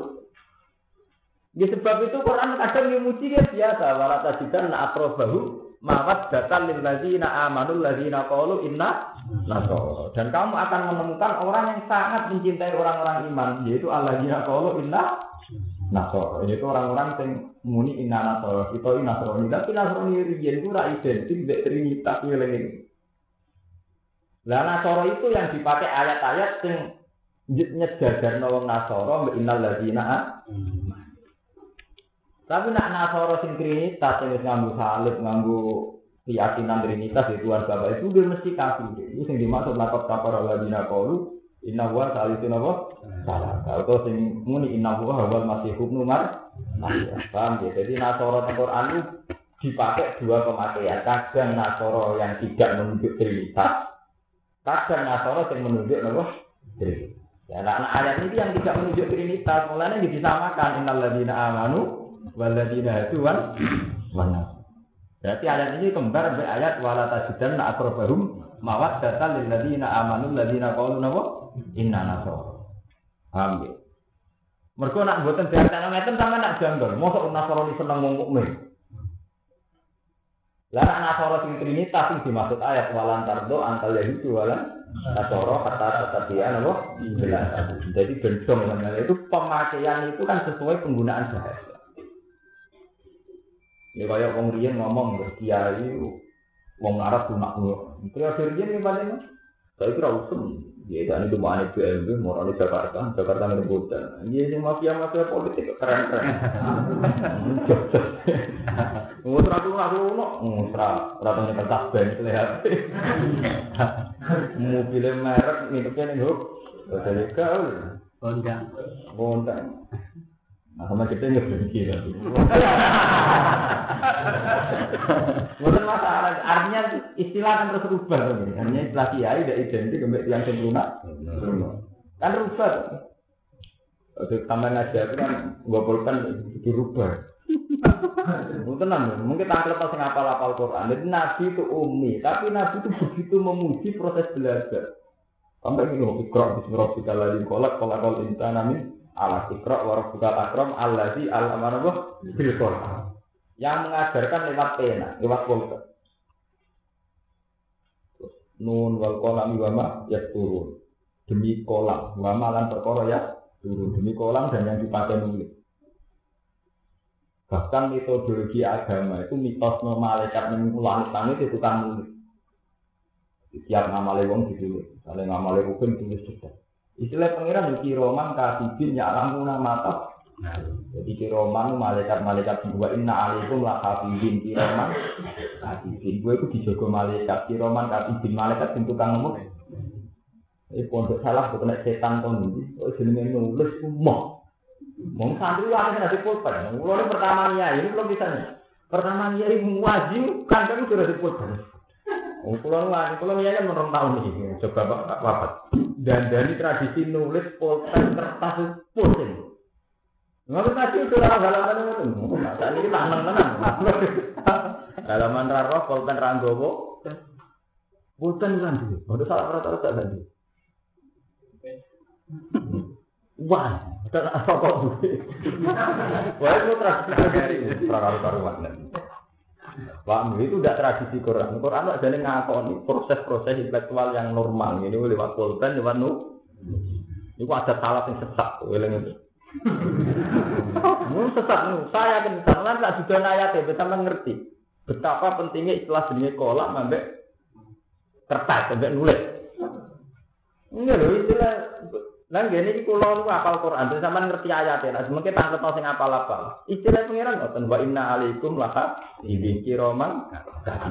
Ya sebab itu Quran kadang memuji dia biasa. Wala tajidan akrobahu mawat datan lil ladzina amanul ladzina qalu inna nasara. Dan kamu akan menemukan orang yang sangat mencintai orang-orang iman, yaitu alladzina qalu inna nasara. Itu orang-orang yang muni inna nasara. Kita inna nasrani. Tapi nasrani riyen itu ra identik dengan trinitas ini. Lah nasara itu yang dipakai ayat-ayat yang nyejajar wong nasara mbek innal ladzina tapi nak nasoro sing trinitas yang nganggu salib, nganggu keyakinan trinitas itu Tuhan Bapak itu dia mesti kafir. Itu yang dimaksud lakop kapar Allah bina kaulu inna huwa salisu napa? Salah. Atau sing muni inna huwa hawal masih hubnu mar. Paham ya? Jadi nasoro tengkor anu dipakai dua pemakaian. Kadang nasoro yang tidak menunjuk trinitas. Kadang nasoro yang menunjuk napa? Trinitas. Ya, nah, ayat ini yang tidak menunjuk trinitas, mulanya disamakan innal ladina amanu waladina itu wan wana. Berarti ayat ini kembar sampai ayat wala tajidan na data lil ladina amanu ladina qalu napa inna nasara. Paham ya? Mergo nak mboten diartekno ngeten sama nak janggal. Mosok nasara seneng wong mukmin. Lah nak nasara sing trinitas sing dimaksud ayat walan tardo antal yahudi walan nasara kata kata dia napa jelas. Jadi bendong itu pemakaian itu kan sesuai penggunaan bahasa. Ya kayak wong ngomong ke kiai wong Arab lunak lu. Kiai riyen iki paling saya kira usum. Ya itu aneh BMW, mau di Jakarta, Jakarta buta. Iya sih mafia mafia politik keren keren. Musra tuh aku no, musra, ratanya kertas band lihat. Mobil merek ngidupnya nih huk, jadi kau. Bondang. Bondang. Nah, sama kita nggak berhenti lagi. Bukan masalah, artinya istilah kan terus rubah kan? Artinya istilah kiai tidak identik dengan yang sempurna. Kan rubah. Untuk tambah ngajar itu kan gopolkan dirubah. Tenang, mungkin tangkel pas ngapal apal Quran. Jadi Nabi itu umi, tapi Nabi itu begitu memuji proses belajar. Sampai ini ikrar Bismillahirrahmanirrahim. Kolak kolak kol insan amin ala sikra wa rabbukal akram allazi alama bil Quran. Yang mengajarkan lewat pena, lewat pulpen. Nun wal kolam wama ya turun. Demi kolam, wama lan perkara ya turun. Demi kolam dan yang dipakai nulis. Bahkan metodologi agama itu mitos malaikat mengulangi langit itu kan nulis. Setiap nama lewong ditulis. Kalau nama lewong tulis juga. Istilah pangeran yuki roman katibin ya alamuna mata Jadi kiroman malaikat-malaikat dua inna alaikum la hafizin kiroman hafizin. Gue itu dijogo malaikat kiroman hafizin malaikat sing tukang ngomong. Ini pondok salah bukan setan kon iki. Oh jenenge nulis semua. Mau santri wae nek dipulpen. Mulane pertama niat ini belum bisa nih. Pertama niat ini wajib kan kan sudah dipulpen. Oh, pulau wani, pulau ya kan menurut tahun ini, coba bapak. Dan dari tradisi nulis pulpen kertas pusing. Nggak tadi itu lah halaman itu. Saat ini tak menang Halaman raro, pulpen ranggowo. Pulpen kan. Udah salah rata rata tadi. Wah, kan apa kok? Wah itu tradisi perkara karuan. Pak itu tidak tradisi Quran. Quran ada yang ngakoni proses-proses intelektual yang normal. Ini lewat pulpen, lewat nu. Itu ada salah yang sesat. Ini Mun sesat nu, saya kan sampean tak sudah ayat ya, sampean ngerti betapa pentingnya istilah jenis kolak sampai kertas sampai nulis. Ini loh istilah Lah ngene iki kula nu apal Quran, sampean ngerti ayat ya. Mungkin tak ngerti sing apal-apal. Istilah pengiran ngoten wa inna alaikum laka ibi kiroman.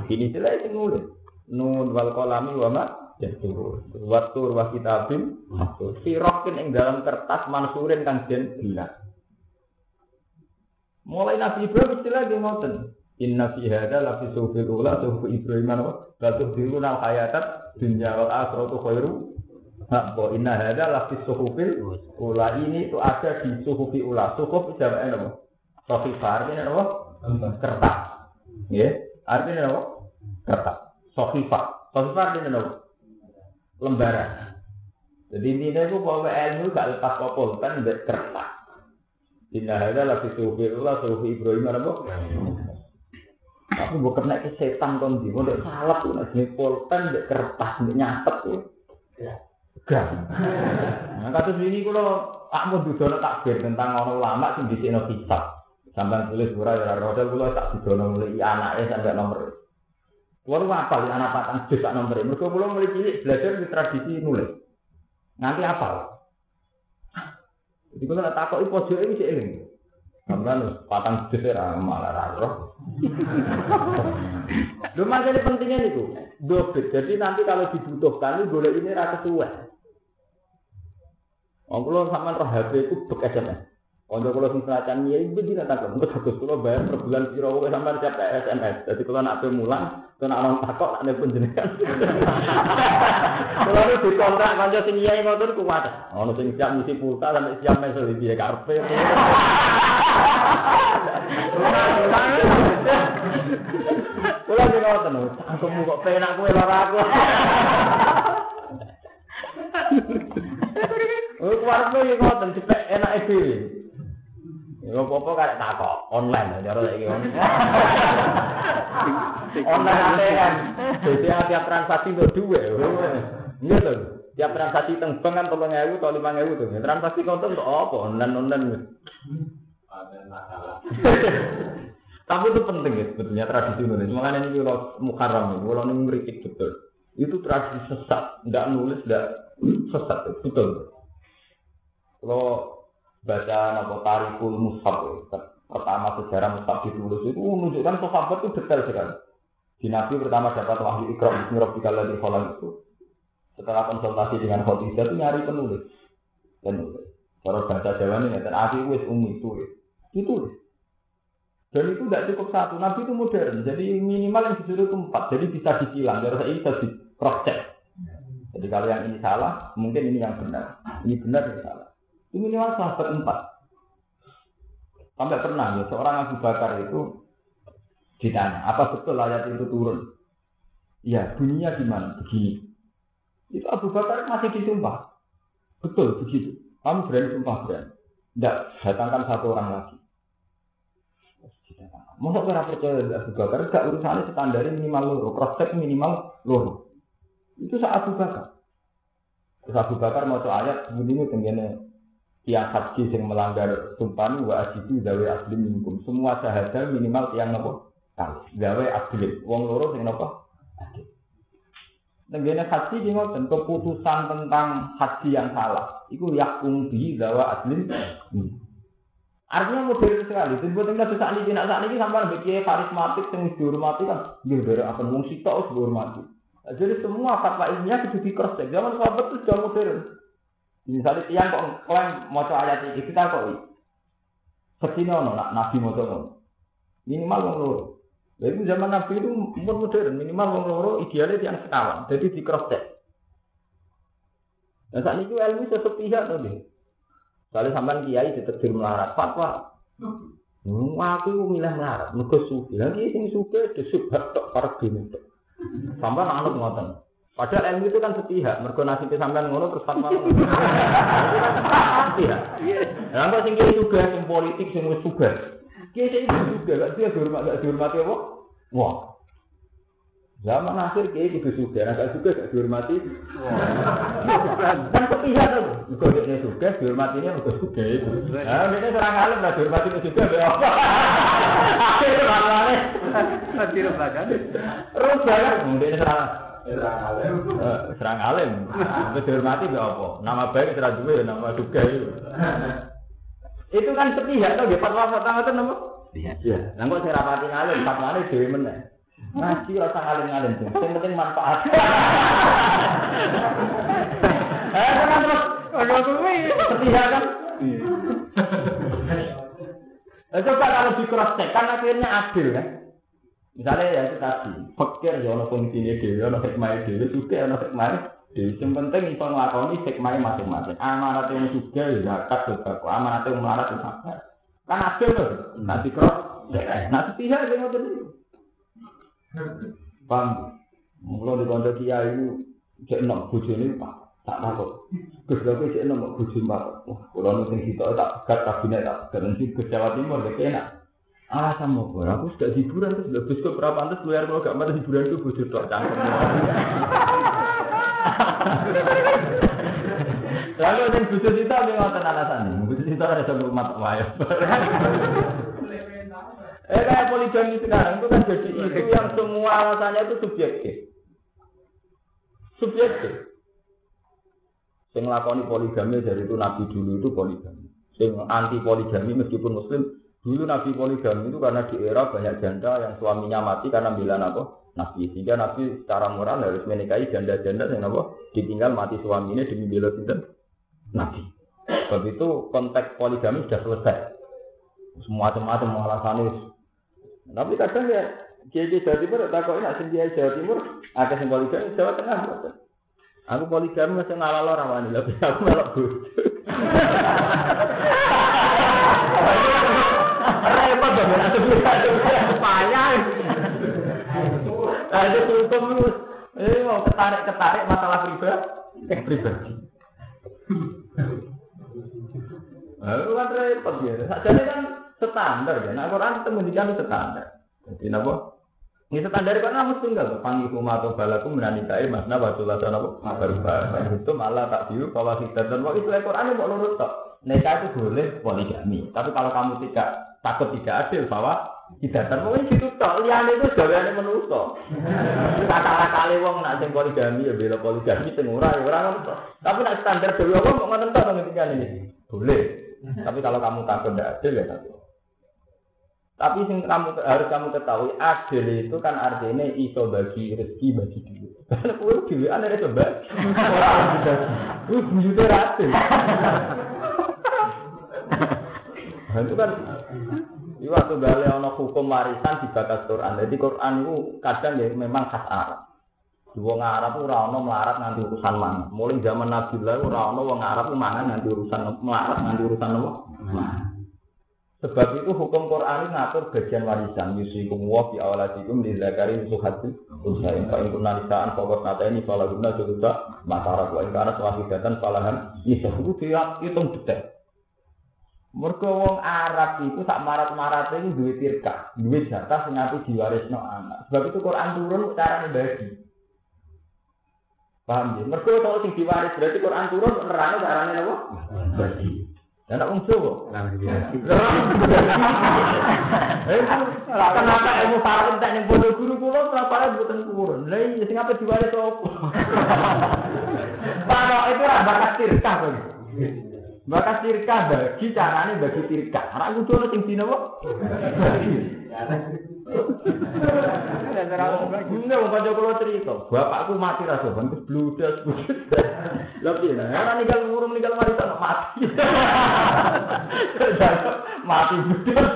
Ini istilah sing nulis. Nun wal kolami wa ma Yaitu Watur wa kitabim Sirokin yang dalam kertas mansurin kang den bilang. Mulai Nabi Ibrahim istilah dia ngoten. Inna fi hada la fi suhufil ula suhuf Ibrahim apa Batu biru nal hayatat dunya wal akhiratu khairu. Bahwa inna hada la fi suhufil ula. Ini itu ada di suhufi ula. Suhuf jawabannya apa? Sohifah artinya apa? Kertas. Ya, artinya apa? Kertas. Sohifah Sohifah artinya apa? Lembaran. Jadi intinya itu bahwa ilmu gak lepas kopol kan tidak kertas. Indah ada lagi sufi Allah sufi Ibrahim apa? Aku bukan kena ke setan kon di mau salah tuh nasi pulpen dek kertas dek nyatet tuh. Gak. Nah kasus ini kalau tak mau dudono takbir tentang orang lama sih di sini kitab. Sampai tulis surah ya roda kalau tak dudono mulai anaknya sampai nomor Kulo apa anak patang jus tak nomor ini. Mereka belum mulai belajar di tradisi nulis. Nanti apa? Jadi kalau tak takut ini sih ini. Sampai patang jus ya malah raro. Lu makanya pentingnya itu dobit. Jadi nanti kalau dibutuhkan ini boleh ini rata tua. Oh, kalau sama roh HP itu bekas Untuk kalau misalkan ya ibu tidak takut, untuk bagus kalau bayar per bulan kira sampai tiap SMS. Jadi kalau nak mulang, Tidak ada takut, tidak ada pun jenengan. Kalau itu dikontrak, kalau sing iya yang ngotor, kuat. Oh, sing siap ngisi pulsa, sampai siap mesel di biaya karpe. Kalau di ngotor, oh, aku mau kok penak kowe lara aku. Kalau kuat, aku ngoten, cipek enake dhewe. Ya apa-apa karek takok online cara saiki online. Online kan. Jadi tiap transaksi untuk duwe. Iya to. Tiap transaksi teng bank kan 3000 atau 5000 tuh. Transaksi konten untuk apa? Online online. Tapi itu penting ya sebetulnya tradisi Indonesia. Makanya ini kalau mukarram ini, kalau ini ngeritik betul. Itu tradisi sesat, tidak nulis, tidak sesat, betul. Kalau baca nopo tarikul mushaf pertama sejarah mushaf ditulis itu menunjukkan sahabat itu detail sekali. Di Nabi pertama dapat wahyu ikram bismi rabbikal ladzi khalaq. Itu. Setelah konsultasi dengan Khadijah itu nyari penulis. Penulis. Kalau bahasa Jawa ini dan Abi wis umi itu itu dan itu tidak cukup satu. Nabi itu modern. Jadi minimal yang disuruh itu empat. Jadi bisa disilang jadi saya bisa di jadi kalau yang ini salah mungkin ini yang benar. Ini benar ini salah ini minimal sahabat empat. Sampai pernah ya seorang Abu Bakar itu ditanya, apa betul ayat itu turun? Ya, bunyinya gimana? Begini. Itu Abu Bakar masih disumpah. Betul, begitu. Kamu berani sumpah berani. Tidak, datangkan satu orang lagi. Masa kira percaya Abu Bakar, gak urusannya standar minimal loro, prospek minimal loro. Itu saat Abu Bakar. Terus Abu Bakar mau ayat, bunyinya tenggine tiang haji yang melanggar sumpah wa ajibu gawe asli minkum. Semua sahaja minimal tiang nopo kali. Gawe asli. Wong loro sing nopo asli. Haji di ngoten keputusan tentang haji yang salah. Iku yakum bi gawa asli. Artinya modern sekali. Jadi buat kita saat ini, saat ini sampai bikin karismatik yang dihormati kan, dari apa wong sitok dihormati. Jadi semua fatwa ilmiah itu di cross check. Zaman sahabat itu sudah modern. Misalnya tiang kok klaim mau ayat ini, kita kok Ke sini ono nak nabi mau Minimal wong loro. Jadi zaman nabi itu modern, minimal wong loro idealnya tiang sekawan. Jadi di cross check. Nah saat itu ilmu sesepihak tadi. Kalau sampean kiai ditetir melarat fatwa. Hmm, aku milih melarat, mergo sufi. Lagi sing sufi disubhat tok para tok. Sampean anut ngoten. Padahal ilmu itu kan sepihak, mergo nasib sampean ngono terus fatwa. Sepihak. Lah kok sing kiai juga sing politik sing wis juga. Kiai sing juga gak dia dihormati, gak dihormati apa? Wah, Zaman akhir kayak gitu juga, agak juga gak dihormati. Kan sepihak tuh, juga dia juga dihormatinya juga juga itu. Nah, ini serang alim lah dihormati itu juga be apa? Akhir masalahnya. Nanti rebahan. Rebahan, kemudian serang. Serang alim. Serang alim. Itu dihormati apa? Nama baik serang juga, nama juga itu. Itu kan sepihak tuh, fatwa-fatwa itu nama. Iya. Nah, kok saya rapati alim, fatwa ini dewi meneh. Ngaji rasa ngalim-ngalim tuh. Yang penting manfaat. Eh, kan terus kalau kuwi setia kan. Nah, coba kalau di cross check kan akhirnya adil kan. Misalnya ya itu tadi, fakir ya ono fungsinya dewi, ono hikmah dewi, juga ono hikmah dewi. Yang penting itu ngelakoni hikmah masing-masing. Amanat yang juga ya zakat sodako, amanat yang melarat itu sabar. Kan adil tuh. Nanti cross, nah sepihak dia ngotot Paham? Mulai di kantor kiai itu cek enam bujuni pak tak takut. Bapak cek enam bujuni pak. Wah, kalau nanti kita tak gat kabinet tak garansi ke Jawa Timur enak. Alasan mau gue, aku sudah hiburan terus lebih ke berapa pantas luar kalau gak mati hiburan itu bujur tok cangkem. Lalu yang bujur kita dia ngotot alasan, bujur kita ada sebelum mata wayang. Eh kayak poligami sekarang itu kan jadi itu yang semua alasannya itu subjektif. Subjektif. Yang lakoni poligami dari itu nabi dulu itu poligami. Yang anti poligami meskipun muslim dulu nabi poligami itu karena di era banyak janda yang suaminya mati karena bilang apa nabi sehingga nabi secara moral harus menikahi janda-janda yang apa ditinggal mati suaminya demi bela nabi. Sebab itu konteks poligami sudah selesai. Semua macam-macam alasannya tapi kadang ya Kiai Jawa Timur tak kok nak sing Jawa Timur ada sing poligami Jawa Tengah. Aku poligami masih ngalah orang wani tapi aku melok bodoh. Repot dong, ada payah. Ada hukum eh mau ketarik ketarik masalah pribadi, pribadi. Lalu kan repot ya. Jadi kan standar ya. Nah Quran itu menunjukkan standar. Jadi napa? Ini standar kan namun tunggal. Panggil rumah atau balaku menanikai mas napa sulah sana baru itu malah tak diu bahwa kita dan waktu itu Quran mau lurus tok. Nikah itu boleh poligami. Tapi kalau kamu tidak takut tidak adil bahwa tidak pokoknya situ tok. Liane itu gaweane menuso. Kata kali wong nak sing poligami ya bela poligami sing ora ya ora Tapi nak standar dewe wong kok ngoten tok ini. Boleh. Tapi kalau kamu takut tidak adil ya tapi. Tapi yang kamu harus kamu ketahui adil itu kan artinya iso bagi rezeki bagi duit. Karena kue duit ada bagi. Orang bisa. Kue bujutnya adil. Nah, itu kan itu waktu ono hukum warisan di bakas Quran. Jadi Quran itu kadang ya memang khas Arab. Wong Arab ono melarat nganti urusan mana. Mulai zaman Nabi lah ora ono wong Arab mangan nganti urusan melarat nganti urusan apa? Sebab itu hukum Quran ini ngatur bagian warisan. Yusikum wa fi awalatikum li zakari suhati usahain. Fa in nisaan fokus nata ini salah guna juta masyarakat. Wa in kana swahidatan falahan nisa. Itu dia hitung detail. Mergo wong Arab itu tak marat-marat ini duit tirka, duit jatah sing diwaris diwarisno anak. Sebab itu Quran turun cara bagi. Paham ya? Mergo kalau sing diwaris berarti Quran turun nerangno carane napa? Bagi. Ya nak wong Jawa. Kenapa ilmu farad entek ning bodo guru kula kenapa mboten kurun. Lah iya sing apa diwaris opo? Pano itu ora bakat tirkah kok. Maka tirka bagi carane bagi tirka. Ora kudu ono sing dina apa? Enggak, mau kalau cerita. Bapakku mati rasa, bantu bludas, bludas. Lebih, nah, orang ninggal ngurung ninggal mati tak mati. mati bludas.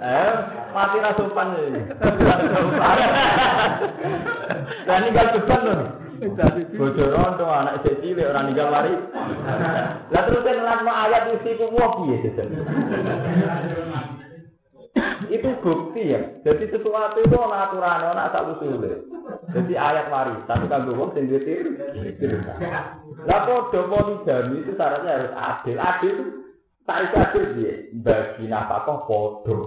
Eh, mati rasupan ini. Dan ninggal beban loh. Bojo rondo anak isih cilik ora ninggal mari. Lah terus nerangno ayat isi ku wong piye Itu bukti ya. Jadi sesuatu itu ana aturan, ana asal usule. Jadi ayat warisan kanggo wong sing duwe Lah padha poligami itu syaratnya harus adil. Adil tarik adil piye? Bagi nafkah padha.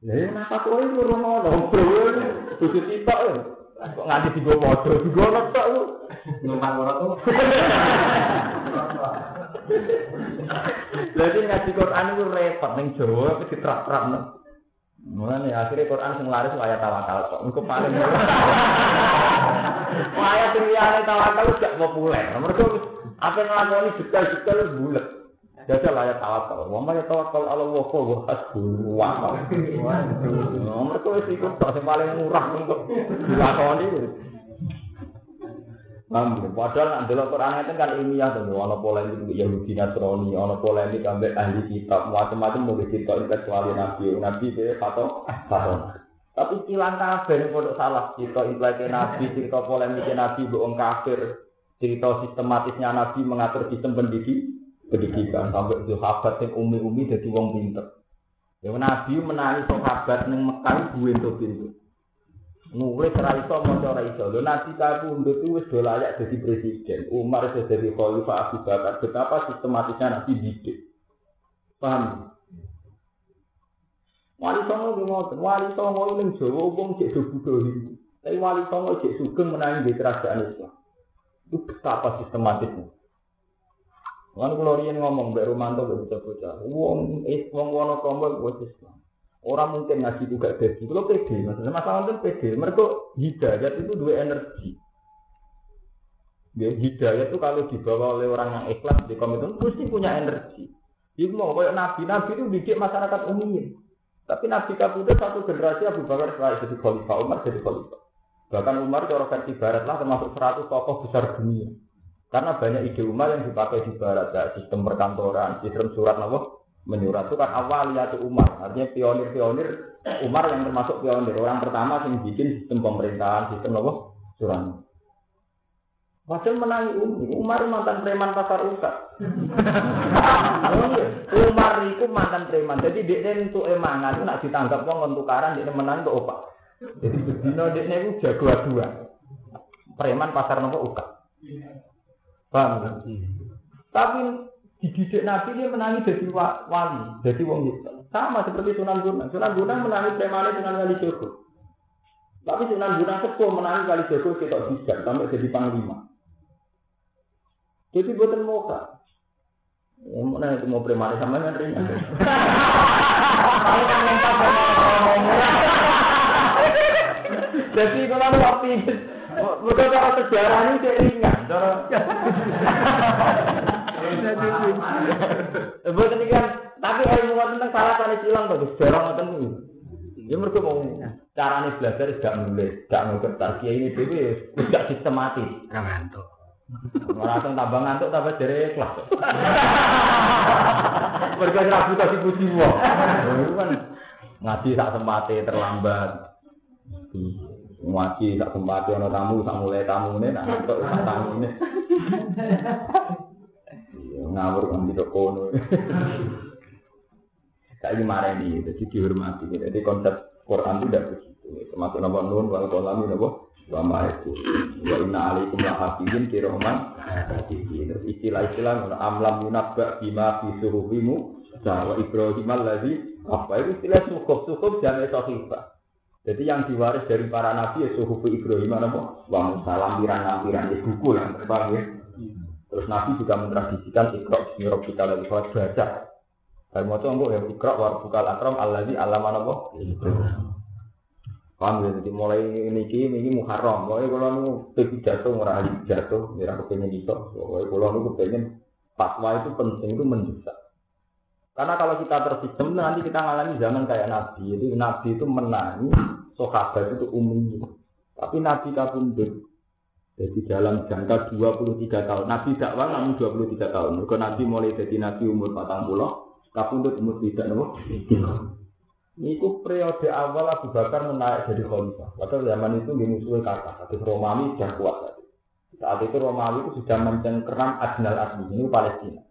Lah nafkah itu rono-rono, bro. Kudu sitok ya. Kok nganti digo padha, digo tok lu. Numpang ora tuh. Jadi ngaji Quran itu repot ning Jawa tapi diterap-terapno. Mulane akhirnya Quran sing laris ayat tawakal kok. Engko paling ayat sing liyane tawakal gak populer. Mergo apa nglakoni detail-detail bulet. Jajal ayat tawakal. Wa ma tawakal ala Allah fa wa hasbuhu wa ni'mal Mergo wis ikut tok sing paling murah. Untuk dilakoni. Paham Padahal nak delok Quran itu kan ilmiah tuh, ana polemik Yahudi Nasrani, ana polemik ambek ahli kitab, macam-macam mau cerita kecuali Nabi, Nabi itu atau atau tapi hilang kafir yang pondok salah, cerita implike Nabi, cerita polemik Nabi, bohong kafir, cerita sistematisnya Nabi mengatur sistem pendidik, pendidikan sampai sahabat yang umi-umi jadi wong pinter. Ya Nabi menangi sahabat yang Mekah gue untuk pintu. Nulis ora iso maca ora iso. Lho nanti kapundhut itu wis do layak jadi presiden. Umar sudah jadi khalifah Abu Bakar. Betapa sistematisnya Nabi didik. Paham? Wali songo di ngoten, wali songo ning Jawa wong cek do Tapi wali songo cek sugeng menangi di kerajaan Islam. Itu betapa sistematisnya. Kan kalau riyen ngomong mbak Romanto mbak bocah-bocah, wong eh wong Wonosobo wis Islam. Orang mungkin ngaji juga jadi, kalau pede, maksudnya masalah itu pede. Mereka hidayat itu dua energi. Ya, hidayat itu kalau dibawa oleh orang yang ikhlas di komitmen, pasti punya energi. Ibu mau kayak nabi, nabi itu bikin masyarakat umum. Tapi nabi kabudut satu generasi Abu Bakar setelah jadi khalifah, Umar jadi khalifah. Bahkan Umar cara versi barat lah termasuk 100 tokoh besar dunia. Karena banyak ide Umar yang dipakai di barat, ya, sistem perkantoran, sistem surat nama menyurat itu kan awal ya Umar artinya pionir-pionir Umar yang termasuk pionir orang pertama yang bikin sistem pemerintahan sistem apa surat Padahal menangi Umar mantan preman pasar usak. Umar itu mantan preman. Jadi dia untuk emangan itu nak ditangkap wong tukaran dia menang ke opak. Jadi bedino dia itu jago dua. Preman pasar nopo uka. Paham? Tapi dididik Nabi dia menangi jadi wali, jadi wong itu. Sama seperti Sunan Gunung. Sunan Gunung menangi premane Sunan Wali Jogo. Tapi Sunan Gunung sepuh menangi Wali Jogo kita bisa sampai jadi panglima. Jadi buatan muka. Ya, mana itu mau premane sama yang ringan. Jadi kalau waktu Bukan cara sejarah ini cek ringan, cara Bukan ini kan, tapi ilmu tentang salah tadi silang bagus, jarang ngoten ini. Ya mereka mau cara ini belajar tidak nulis, tidak ngerti. Ya ini dewi tidak sistematis. Ngantuk. Langsung tambah ngantuk tambah dari kelas. Mereka ragu kasih puji wong. Itu ngaji tak sempatnya terlambat. Ngaji tak sempatnya ono tamu, tak mulai tamu ini, nah untuk tamu ini ngawur kan gitu kono. Saya marah ini, jadi dihormati. Jadi konsep Quran tidak begitu. Termasuk nama nun wal kolami nama wama itu. Wa inna alaikum la hafizin kiroman. Terus istilah-istilah amlam yunabba bima fi suhufimu. Wa Ibrahim alladzi apa itu istilah suhuf jangan sahifah. Jadi yang diwaris dari para nabi ya suhuf Ibrahim apa? Wa Musa lampiran-lampiran ya buku yang terbang ya. Terus Nabi juga mentradisikan ikhrok bismi kita lagi sholat baca. Kalau mau coba ya ikhrok war bukal akram alladzi alaman apa? Paham ya? Jadi mulai niki niki Muharram. Pokoknya kalau nu pergi jatuh ahli jatuh, ora kepengin itu. Pokoknya kalau nu kepengin fatwa itu penting itu mendesak. Karena kalau kita tersistem nanti kita ngalami zaman kayak Nabi. Jadi Nabi itu menangi sahabat itu umumnya. Tapi Nabi kabundut. Jadi dalam jangka 23 tahun. Nabi dakwah namun 23 tahun. Mereka Nabi mulai jadi Nabi umur 40, kabundut umur tidak nopo. Niku periode awal Abu Bakar menaik jadi khalifah. Padahal zaman itu di musuhnya kata, tapi Romawi sudah kuat. Saat itu Romawi itu sudah mencengkeram Adnal Asli, ini Palestina.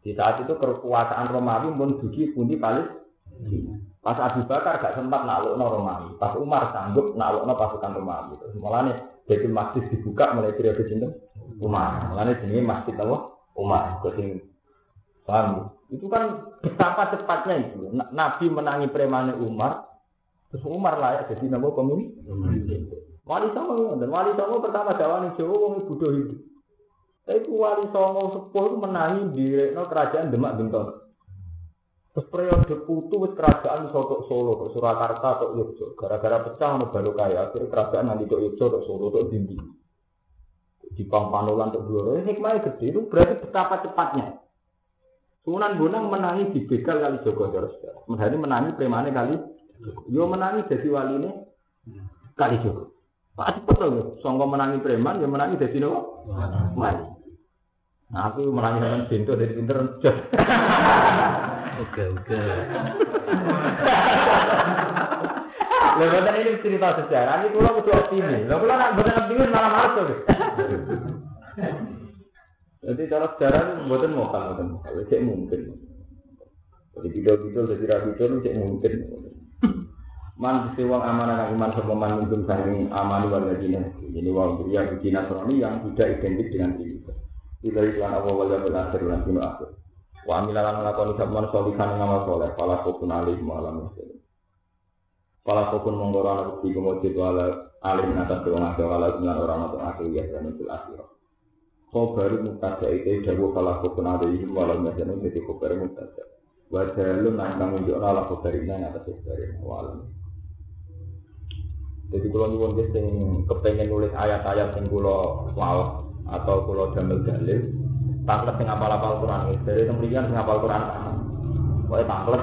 Di saat itu kekuasaan Romawi pun dugi pundi Palestina. Pas Abu Bakar gak sempat naklukno Romawi. Pas Umar sanggup naklukno pasukan Romawi. Terus nih jadi masjid dibuka mulai periode cinta Umar. Mulane jenenge masjid apa? Umar. Kau Paham? Itu kan betapa cepatnya itu. Nabi menangi premane Umar, terus Umar layak jadi nama pemimpin. Wali Songo dan Wali Songo pertama Jawa Jawa wong hidup. Tapi Wali Songo sepuh itu menangi di no, kerajaan Demak Bentong. Terus periode putu wis kerajaan Soto Solo, ke Surakarta atau Yogyakarta. Gara-gara pecah no baru kaya, kerajaan nanti ke Yogyakarta, Solo, ke Dindi. Di Pampanulan, ke Bloro, hikmahnya gede itu berarti betapa cepatnya. Sunan Bonang menangi di begal kali Joko terus. Mereka menangi premane kali. Yo menangi jadi wali ini kali Joko. Pak cepet loh, songko menangi preman, yo menangi jadi nopo. Wali. Nah aku menangi dengan pintu dari pinter. Oke oke. Lepas ini cerita sejarah, ini pulau kudu optimis. Lalu pulau nak benar optimis malah malas tuh. Jadi cara sejarah itu buatan mokal, buatan mokal, cek mungkin. Jadi bidol-bidol, jadi rabidol, cek mungkin. Man bisa uang amanah yang iman sama man mungkin sang aman warga Cina. Jadi uang beria di Cina yang tidak identik dengan diri. Tidak itu anak awal yang berakhir dan sinu akhir. Wa amilalan melakukan sabman solihan yang amal soleh. Pala kokun alih malam muslim. Pala kokun mengkoran bukti kemujid wala alih atas doang ada wala dengan orang atau akhir ya itu akhir. Khobar mutada itu dawu kalau kupun ada ini walau macam jadi khobar mutada. Wajah lu nangkang unjuk nala khobar ini atas khobar ini walau. Jadi kalau nyuwun yang kepengen nulis ayat-ayat yang kulo wow atau kulo jamil dalil, tanglet yang apal-apal Quran ini. Dari tempat yang apal Quran sama. Pokoknya tanglet.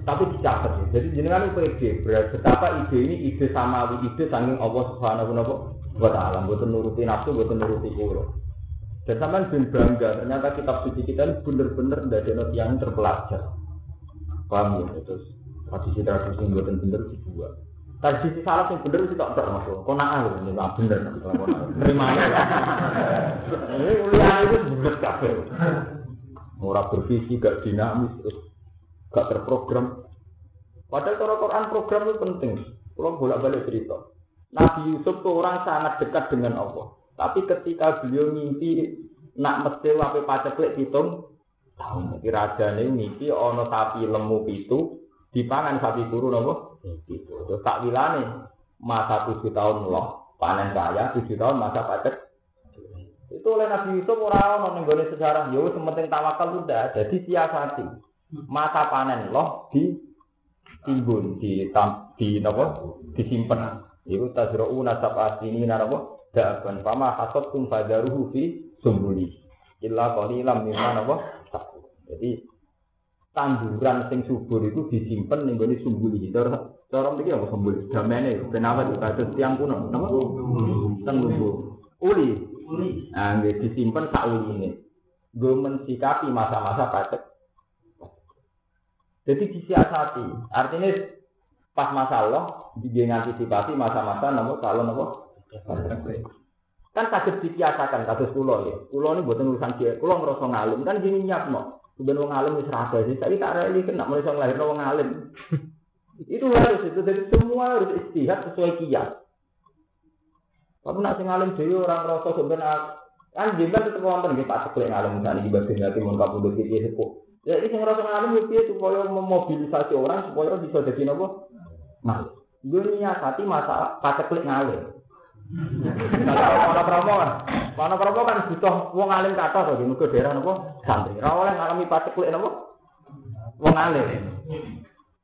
Tapi dicatat ya. Jadi jenengan itu ide. Betapa ide ini ide samawi, ide sanging Allah Subhanahu buat alam, buat nuruti nafsu, buat nuruti kulo. Dan sampai bin bangga, ternyata kitab suci kita ini bener-bener dari not yang terpelajar. Paham ya? Terus tradisi tradisi yang buatan bener dibuat. Tradisi salah yang bener itu tak termasuk. Kau nak ini nggak bener. Terima ya. Ini uliah itu bener kafe. Murah bervisi, gak dinamis, terus gak terprogram. Padahal kalau Quran program itu penting. Kalau bolak-balik cerita. Nabi Yusuf tuh orang sangat dekat dengan Allah. Tapi ketika beliau mimpi nak mesti wape paceklik hitung tahun. Jadi raja ini mimpi ono sapi lemu itu dipangan sapi turu nopo itu. Terus tak wilane masa tujuh tahun loh panen saya tujuh tahun masa pacek itu oleh Nabi Yusuf orang orang nenggone sejarah yo sementing tawakal sudah jadi siasati masa panen loh di timbun di tam, di nopo disimpan Iku tajra'una sab'a sinina napa? Da'ban fama hasabtum fadaruhu fi sumbuli. Illa qalilam mimma napa? Jadi tanduran sing subur itu disimpan ning gone sumbuli. Cara cara mriki apa sumbuli? Damene kenapa itu kados tiang kuno? Napa? Tenggubu. Uli. Uli. Nah, disimpan sak uline. Gue mensikapi masa-masa pacet. Jadi disiasati. Artinya pas masalah dia ngantisipasi masa-masa namun kalau nopo kan kaget dikiasakan kasus pulau ya pulau ini buatan urusan dia pulau ngerasa ngalim kan gini nyiap no sebenarnya wong alim wis raga sih. Tapi tak reli kena mulai lahir wong alim. Itu harus itu jadi semua harus istihad sesuai kias tapi nak sing alim dhewe orang rasa sebenarnya kan jenengan tetep wonten nggih Pak Seklik ngalim. Misalnya di bagian hati mun kapundhut iki sepuh ya ini sing rasa ngalim yo piye supaya memobilisasi orang supaya bisa jadi nopo? Nah, gue hati masa klik ngalir. Mana promo kan? Mana promo kan butuh wong alim kata tuh, di daerah nopo santri. Ora oleh ngalami klik nopo? Wong alim.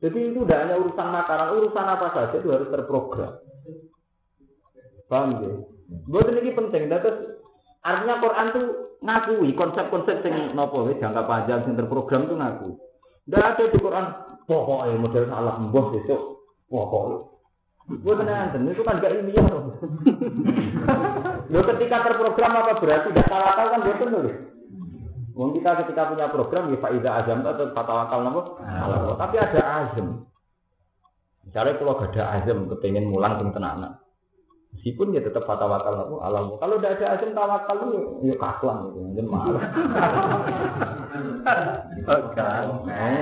Jadi itu tidak hanya urusan makanan, urusan apa saja itu harus terprogram. Paham ya? Buat ini penting. Terus artinya Quran itu ngakui konsep-konsep yang nopo jangka panjang yang terprogram itu ngaku. Tidak ada di Quran pokoknya model salah mbah besok pokoknya. Buat nanti itu kan gak ilmiah loh. Lo ketika terprogram apa berarti tidak salah tahu kan betul loh. Wong kita ketika punya program ya faida azam atau fatawakal nopo. Tapi ada azam. Misalnya kalau gak ada azam kepengen mulang teng tenanan. Meskipun dia tetap tawakal aku alam. Kalau udah ada azam tawakal itu ya kakuan gitu, mungkin malah. Eh,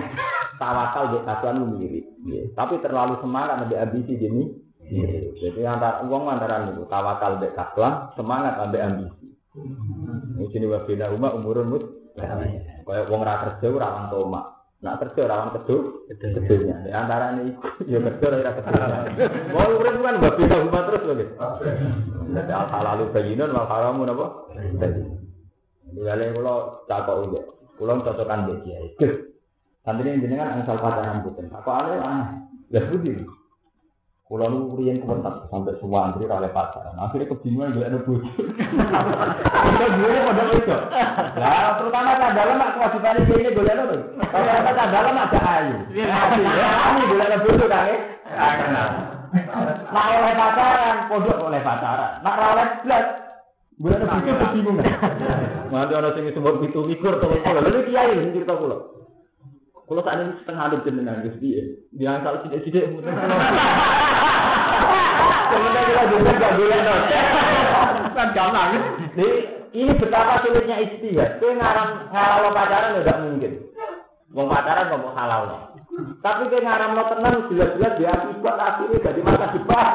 tawakal dia kakuan mirip. Ya. Tapi terlalu semangat lebih ambisi jadi Jadi antara uang antara itu tawakal dek kakuan, semangat ambek ambisi. Ini sini wabina umma umurun mut. Kayak uang rakyat kerja rawan tomak. Nak kerja rawan kedua, keduanya. Di antara ini, ya kerja ora keduanya. Mau urip kan mbak beda umat terus lho. Jadi al halalu bayinun wal haramu napa? Kula takok iki. Kula cocokan mbek Santri jenengan angsal pacaran boten. Apa ale aneh. Lah budi. Kulo nu riyen kewentas sampai semua antri oleh pacaran. Akhirnya kebingungan gue ada bojo. Kita gue pada itu. Lah terutama dalam mak kewajiban ini ini boleh tuh. Kalau ada dalam ada ayu. Ya ini boleh ada bojo ya. Nak oleh pacaran, pondok oleh pacaran. Nak oleh blas, ada bojo kebingungan. Mati orang sing sebut itu mikir tuh kalau lalu kiai cerita kulo. Kalau saat ini setengah ada jenengan Gus dia, dia kalau tidak tidak mungkin. Sebenarnya kita juga nggak boleh Kan gampang. Jadi ini betapa sulitnya istihad. Ngarang ngarang pacaran tidak mungkin. Mau pacaran mau halal. Tapi kue ngarang lo tenang jelas-jelas dia akibat akhirnya jadi masa depan.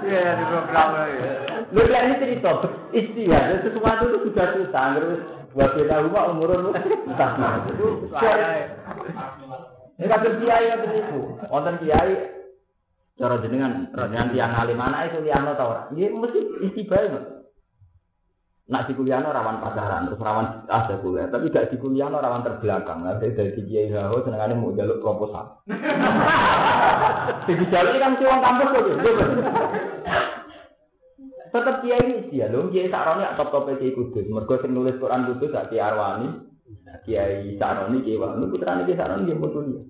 Iya, di program ya. Lu lihat ini cerita istihad. Sesuatu itu sudah susah. Terus buat kita rumah umurun entah itu ini kadang kiai yang itu wonten kiai. Cara jenengan. Dengan tiang alim mana itu tiang lo tau ini mesti istibai nak di kuliah rawan pacaran terus rawan ada kuliah. Tapi gak di kuliah rawan terbelakang. Nah dari dari kiai hao senengannya mau jaluk proposal. Di jalur kan si kampus tuh Tetap kiai ini dia loh, kiai Saroni top top kiai kudus. Mergo sing nulis Quran kudus gak kiai Arwani, kiai Saroni, kiai Wani, putra kiai Saroni dia mau kuliah.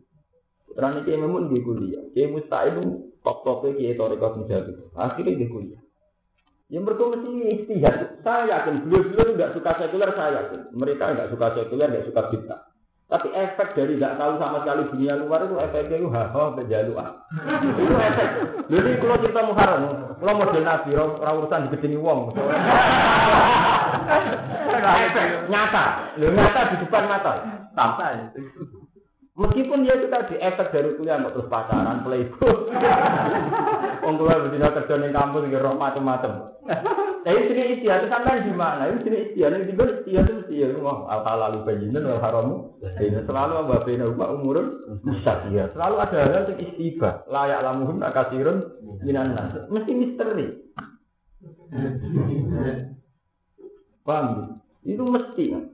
Putra kiai Memun dia kuliah. Kiai Musta'id top top kiai Toriko Menjadi. Akhirnya dia kuliah. Yang mereka mesti istihad. Saya yakin beliau-beliau tidak suka sekuler, saya yakin. Mereka tidak suka sekuler, tidak suka bid'ah. Tapi efek dari tidak tahu sama sekali dunia luar itu efeknya itu haha kejaluan. itu efek. Jadi kalau kita mengharap, kalau model nabi, orang urusan digedeni wong. efek nyata, nyata di depan mata. Sampai. Meskipun dia kita di efek dari kuliah nggak terus pacaran, playboy. Wong kula betina kerja ning kampus iki roh macam-macam. Tapi sini istiadat sampai di mana? Ini sini istiadat di mana istiadat mesti ya mau al wal haramu. Ini selalu apa bina umur umurun ya. Selalu ada hal yang istiba. Layak lamuhum akasirun minan nas. Mesti misteri. Paham? Itu mesti.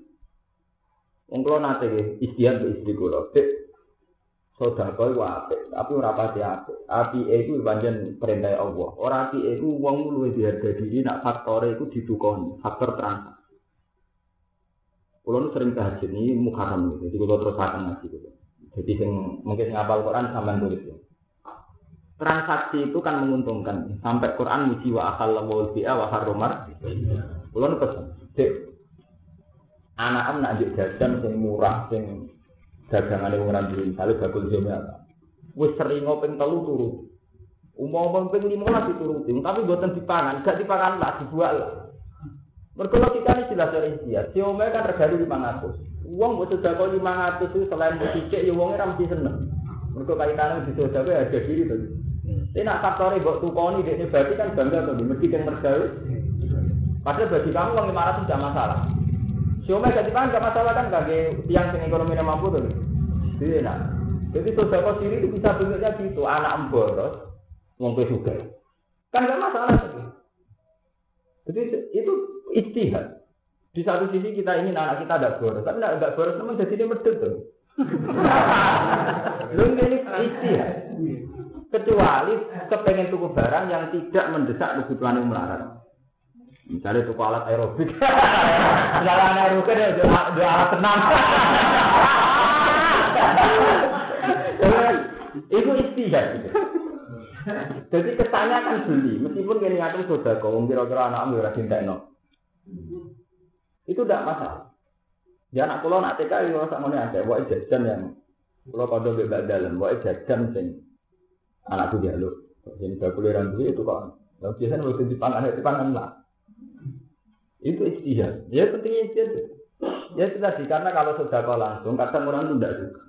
Yang kalau nanti istiadat istri kulo, Sodako itu apik, tapi ora pati apik. Api itu pancen perintah Allah. Ora api itu wong luwih diharga diri nak faktor itu ditukoni, faktor transaksi. Kulo nu sering tahajud ini mukaram gitu, jadi kulo terus akan ngaji gitu. Jadi sing mungkin ngapal Quran sampean tulis ya. Transaksi itu kan menguntungkan. Sampai Quran muji wa akal wa bi'a wa haromar. Kulo nu pesen, anak-anak nak jajan sing murah, sing dagangan yang orang diri, misalnya bakul jomel. Wis sering ngopeng telu turu. Ping lima lah dituruti, tapi buatan dipangan, gak dipangan lah, dibuat lah. Mereka kita ini jelas dari dia, si Omel kan regani lima ratus. Uang buat sudah kau lima ratus itu selain berpikir, ya uangnya ramai seneng. Mereka kaitannya di sudah kau ada diri tuh. Tapi nak faktornya buat tukoni, dia berarti kan bangga tuh, mesti yang mergawe. Padahal bagi kamu uang lima ratus tidak masalah. Siomel gak dipangan gak masalah kan bagi tiang sing ekonominya mampu tuh. Jadi nah. Jadi sodako sendiri itu bisa bentuknya gitu, anak emboros, wong juga. Kan gak masalah. Jadi itu istihad. Di satu sisi kita ingin anak kita ada boros, tapi tidak boros, namun jadi dia medit tuh. Lu ini istihad. Kecuali kepengen tuku barang yang tidak mendesak kebutuhan yang melarat. Misalnya tuku alat aerobik. Jalan aerobik ada alat tenang. Itu istihad. Gitu. Jadi kesannya kan beli, meskipun kini ngatur sudah kau kira-kira anak ambil rajin tekno. Itu tidak masalah. Ya anak pulau nak TK itu rasa mana ada, wah jajan yang pulau pada bebas dalam, wah jajan sing anakku jaluk. Jadi bakul orang itu kok. Biasanya waktu di pangan itu pangan lah. Itu istihad. Ya pentingnya istihad. Ya itu tadi karena kalau sudah kau langsung, kadang orang itu tidak suka.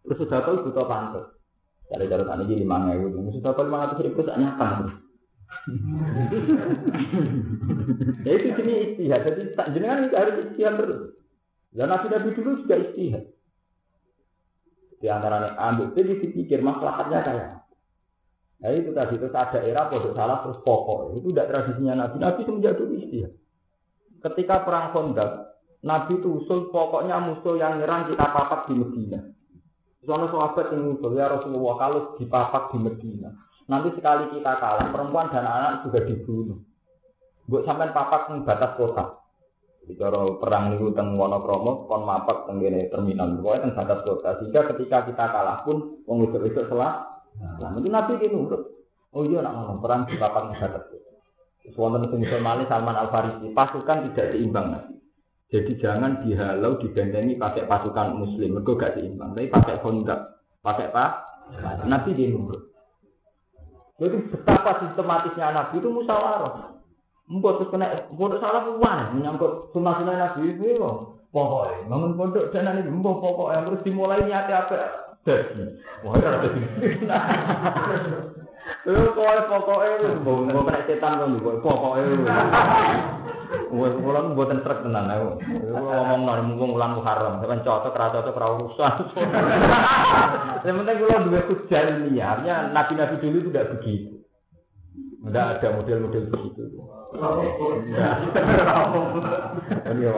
Terus sudah kau butuh pantas. Dari cara tadi jadi lima ribu, sudah kau lima ratus ribu tak nyapa. ya itu jenis istihad. Jadi jenengan itu harus istihad terus. Dan nabi nabi dulu juga istihad. Di antara ambil jadi dipikir masalahnya kayak. Nah itu tadi itu ada era produk salah terus pokok itu tidak tradisinya nabi. Nabi semenjak dulu istihad. Ketika perang Khandaq, Nabi itu usul pokoknya musuh yang nyerang kita papak di Medina. Soalnya sahabat yang usul ya Rasulullah kalau dipapak di Medina. Nanti sekali kita kalah, perempuan dan anak juga dibunuh. Buat sampai papak di batas kota. Cara perang niku teng Wonokromo kon mapak teng terminal pokoke teng batas kota. Sehingga ketika kita kalah pun wong itu selah. Nah, itu Nabi ini nurut. Oh iya nak perang di papak batas kota. Wonten sing Somali Salman Al Farisi, pasukan tidak seimbang. Jadi jangan dihalau dibentengi pakai pasukan muslim, mereka gak seimbang. Tapi pakai kondak, pakai apa? Nabi dia nurut. Jadi betapa sistematisnya Nabi itu musyawarah. Mbok terus kena pondok salah puan menyangkut sunnah sunnah Nabi itu pokoknya bangun pondok dan nanti mbok pokoknya terus dimulai niat apa wah itu ada Lu kowe pokoke mbok mbok kena setan kok mbok pokoke. Wes kula mboten trek tenan aku. Ngomong nang mumpung ulang Muharram, sampean cocok ra cocok ra urusan. Yang penting kula duwe hujan niatnya nabi-nabi dulu itu tidak begitu. Tidak ada model-model begitu. Ini ya